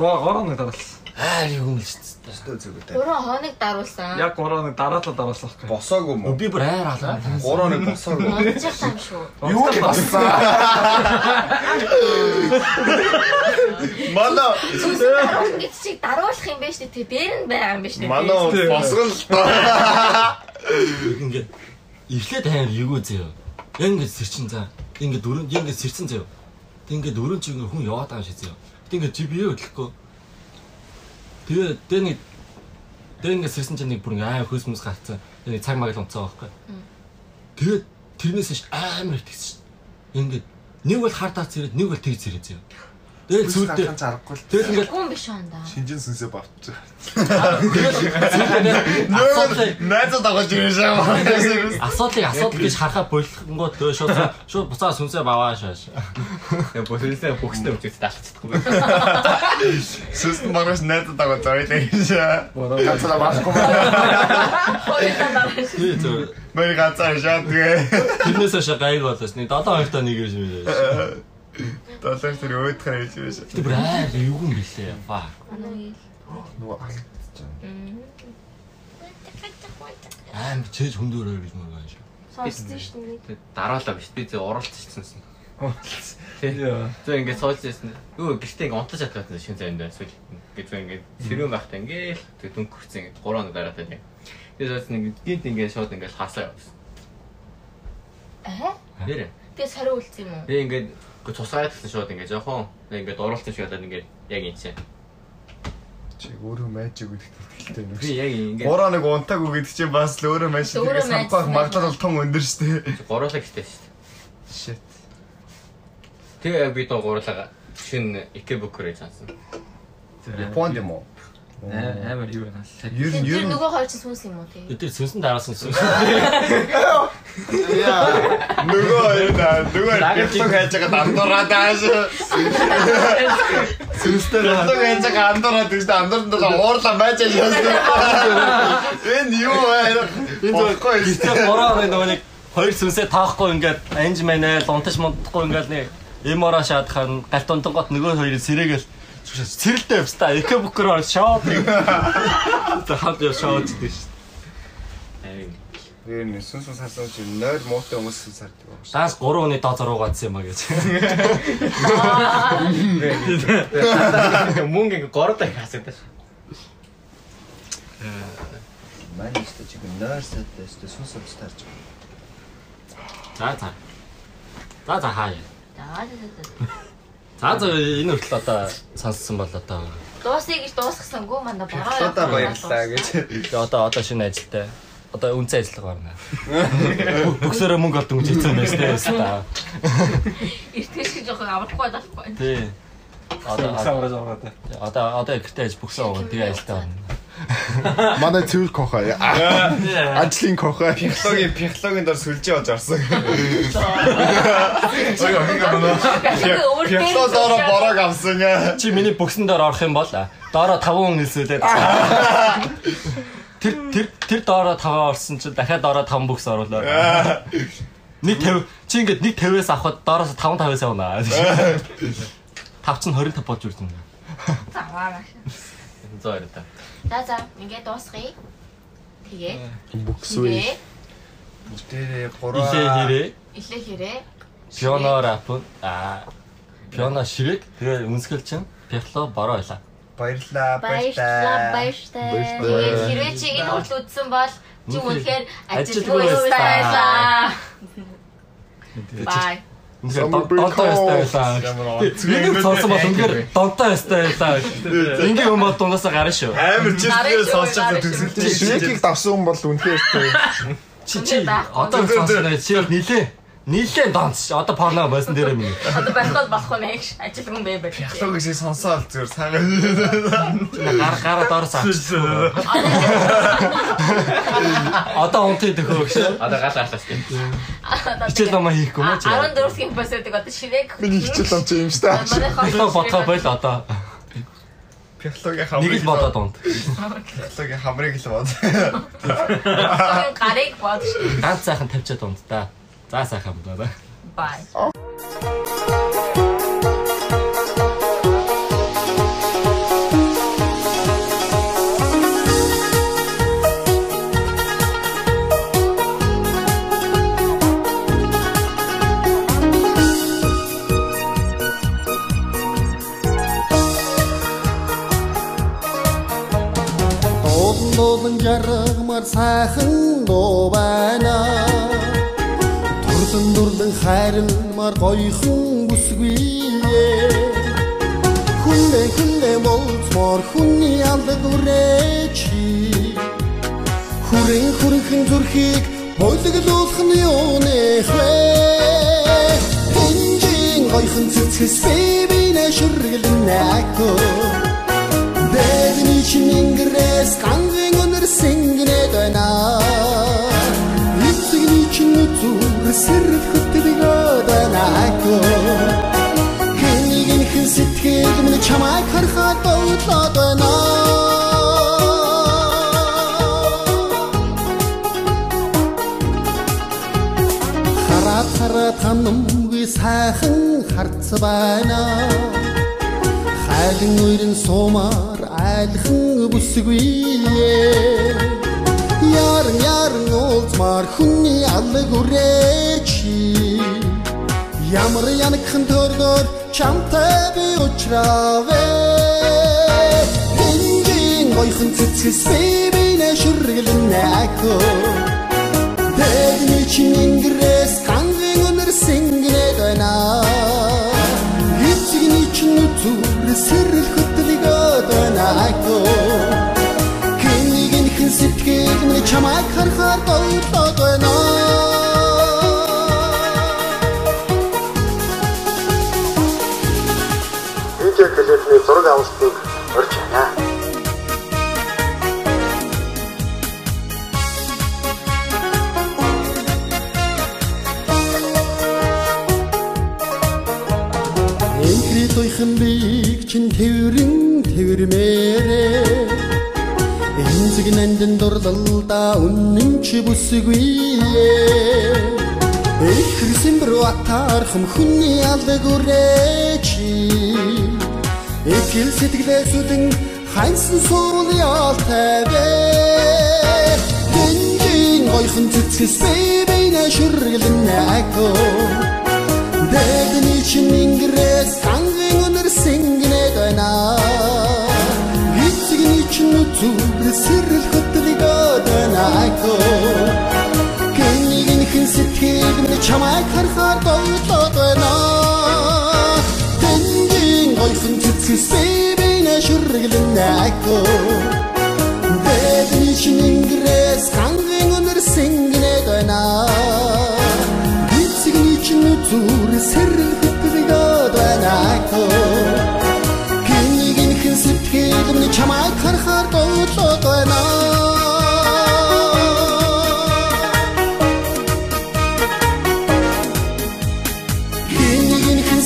Гоо гоо нэг дараалсан. Аа юу юм л шүү дээ. Өстөө зүгтэй. 3 хоног даруулсан. Яг гоо нэг дараалал дараалсан байхгүй. Босоогүй мó. Би бүр айр алгаа. Гурав нэг босоогүй. Монцох юм шүү. Юу л бассан. Манай Даруулсан гэж чиг даруулах юм байна шүү дээ. Дээр нь байгаа юм байна шүү дээ. манай босгол л та. Ингээд эхлээд аим юу зөө. Яг ингээд сэрчин заа. Ингээд дөрөв ингээд сэрсэн зөө. Тэг ингээд дөрөв чи ингээд хүн яваад байгаа шээ зөө. Тэг ингээд чи бие хөдлөхгүй. Тэгээ тэг нэг тэг ингээд сэрсэн чинь нэг бүр ингээд аим хөөс мөс гарцсан. Тэг нэг цаг маг л унцаа байхгүй. Тэгээд тэрнээс ш амар итгэсэн ш. Ингээд нэг бол хардаа зэрэг нэг бол тэг зэрэг зөө. Тэгээд Сүлдээ зүудээ зарахгүй л. тэгээд ингээд Гүн биш энэ. Шинжин сүнсээ бавч. асуудлыг Найзад агуулж ирэн шаа. асуудлыг асуудал гэж харахаа болгонгууд төө шууд шууд буцаа сүнсээ баваа шааш. Яг босөлсөө хөхстэй үчиж таалцдаггүй. Сүст маргаш найзад агуулж зориулаа гэж. Ганцаараа баахгүй. Тэгээ зөв. Мөр ганцаар шаа тэгээ. Тэрнээс хойш гайг болоос нэг 7 хоёртоо нэг юм шиг Доллар тэр өөдхөр хийж биш. Тэр бүр аа юу юм бэлээ. Фа. Нөгөө алдчихсан. Аим чэж хүндөрөө гэж мөр гаш. Сонссон шүү дээ. Дараалаа биш. Би зөв оролцчихсан. Яа. Зөв ингээд суулж байсан. Юу гэртээ ингээд унтаж чадсан шин зайнд байна. Эсвэл ингээд зөв ингээд сэрүүн байхдаа ингээд тэг дүнхэрсэн ингээд 3 хоног дараад байна. Тэгээд суулж нэг гинт ингээд шууд ингээд хасаа явсан. Аа? Нэрэ. Тэгээ сариу үлдсэн юм уу? Би ингээд ингээд тусгаад гэсэн шууд ингээд жоохон ингээд оролцсон шиг надад ингээд яг энэ чинь. Чи өөрөө майжиг гэдэгт итгэлтэй юм Би яг ингээд Гураа нэг унтаагүй гэдэг чинь бас л өөрөө майж санахгүй Mm. магадлал бол том өндөр штэ. гуруулаа гэхтэй шүү дээ. Shit. Тэгээ би доо гуруулаа шин икебукер гэж сансан. Японд юм уу? Амар юу байна. Ер нь ер нь нөгөө хоёр чинь сүнс юм уу тий? Бид тэр сүнсэн дараасан сүнс. нөгөө энэ нөгөө бэлтэг хайж байгаа дандураа тааш. Сүнстэй Бэлтэг хайж байгаа андураа гэж андуурд нь уурлаа байж яасан. Энэ юу вэ? Энэ Бохгүй. зөв бороо нөгөө нэг хоёр сүнсээ таахгүй ингээд анж мэнэ лунтаж мунтахгүй ингээд нэг эмора шаадхан галт унтангот нөгөө хоёрыг сэрээгээл цэрэлтэй явста эко букер шоу тэг хад яа шоу гэдэг шүү Ер нь сүн сүн сарсан чи нойр муутай хүмүүс сардаг байна. Даас 3 оны доо зураг гадсан юм а гэж. Мөнгө ингээ гороо хасаад. Манай ихтэй чиг нойрсэд өстө сүн сүнс тарж байгаа. За за. За за хаа. За за за. За за энэ хүртэл одоо сонссон бол одоо Дуусыг гэж дуусгасангүй манда бороо. Одоо баярлалаа гэж. Тэгээ одоо одоо шинэ ажилтай. Одоо үнцэн ажиллага гарна. Бүгсээрээ мөнгө олдог юм хийсэн байж тээ. Эртгэж гэж жоохон аврахгүй болохгүй. Тий. Одоо байгаа даа. одоо одоо гэртээ аж бүгсэн уу тэгээ ажилтаа байна. <laughs> Манай цэвэр коха. Ажлын коха. Психологийн психологийн дор сүлжээ болж орсон. Психолог доор борог авсан. Чи миний бүгсэн дээр орох юм бол доороо 5 хүн хэлсүүлээд Тэр тэр тэр доороо 5 орсон чинь дахиад доороо 5 бүгс оруулаад. Нэг 50 чи ингээд нэг 50-аас авахад доороос 5 5-аас явна. 5 чинь 25 болж үрдэн. Заваа. Зоо ярь та. За за ингээд дуусгая. Тэгээ. Бүксүй. Бүтээрээ Илээ гураа. хэрэг Илээ хэрэг. пиано рап а пиано ширэг тэгээ үнсгэл чинь пиано бороо байлаа. Баярлаа. Баярлалаа баяртай. Тэгээд хэрвээ чи энэ хүртэл үзсэн бол чи үнэхээр ажилгүй Ажилгүй байлаа. Үнэхээр донтой ястай байлаа. Энийг сонсон бол үнэхээр донтой ястай байлаа. Ингээ юм бол дундаас гарна шүү. Амар чигээр сонсож байгаа төсөлтэй Швекийг давсан хүн бол үнэхээр Чи чи одоо сонсон чи нилээ. Нилээ донц. Одоо порно байсан дээр юм. Одоо байхгүй болохгүй нэ гэж ажилгүй юм бэ бэ. Психолог шиг сонсоод зүгээр сайхан. Гар гараа доороос авч. Одоо унтыг төхөө гэж. Одоо гал аашлаас тийм. Хичээл намаа хийхгүй мө чи. 14 дэх басдаг одоо ширээг. миний хичээл ам чи юм штэ. Пиано бодгоо байл одоо. Психологийн Нэг хамрыг л бодоод унт. Психологийн хамрыг л бод. Гарыг бод. Ганц сайхан тавьчаад унт та. За сайхан байна. Бай. Дуулан дуулан жаргамар сайхан дуу байна. Турлан дурлан хайрмар гоёхон бүсгүй. Хүнээ хүнээ болцмор хүний алдаг үрээчи. Хүрэн хүрхэн зүрхийг бойлоглуулах нь юу нэх вэ? Хинжин гоёхон цэцгэс бибинэ шүргэлнэ акөө. Бэгний чингэрэс гангийн өнөр сингнэд байна. Эцэгний чин зүр сэрэл чамайг харахад бодлоод байна. Хараад хараад ханамгүй сайхан харц байна. Хайлан уйрын суумаар айлхан бүсгүй Яран яран уулзмаар хүний алг үрээчи Ямар янагхан төрдөр чамтай би уулзраавэ Хинжин гойхон цэцгэс бибинэ шүргэлнэ ако Дэгний чингэрэс гангийн өнөр сингнэд байна. Эцэгний чин зүр сэрэл хөтлөгөөд байна ако Хэнийг хэн сэтгэл минь чамайг харахаар бодлоод байна бидний зураг авалтыг орж байна. Нэмхри тойхон бийг чин тэрэн тэрмээрээ Энцэг нэндэн дурлалда үнэн чи бүсгүй Их хэрсэн бэр ватар хүм хүний алвэ гүрэ чи. Экэл сэтгэлээ сүдэн ханьсан суул яалтай Гэнгийн гойхон цэцгэс бэбэйнэ шүргэлэн наако Дэдний чин ингрэс хангын өнөр сингнэд байна. Эцэгний чин зүгэр сэрэл хөтлөг одонаако Кэнийгэн хэн сэтгэл чамайг харахаар гойлоод байна гойхон цэцгэс бэбэйнэ шүргэлэн наако Дэдний чин ингрэс хангын өнөр сингнэд байна Эцэгний чин зүр сэрэл хөтлөг одонаако Кэнийгэн хэн сэтгэл минь чамайг харахаар гойлоод байна Кэнийгэн хэн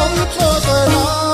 Close your eyes.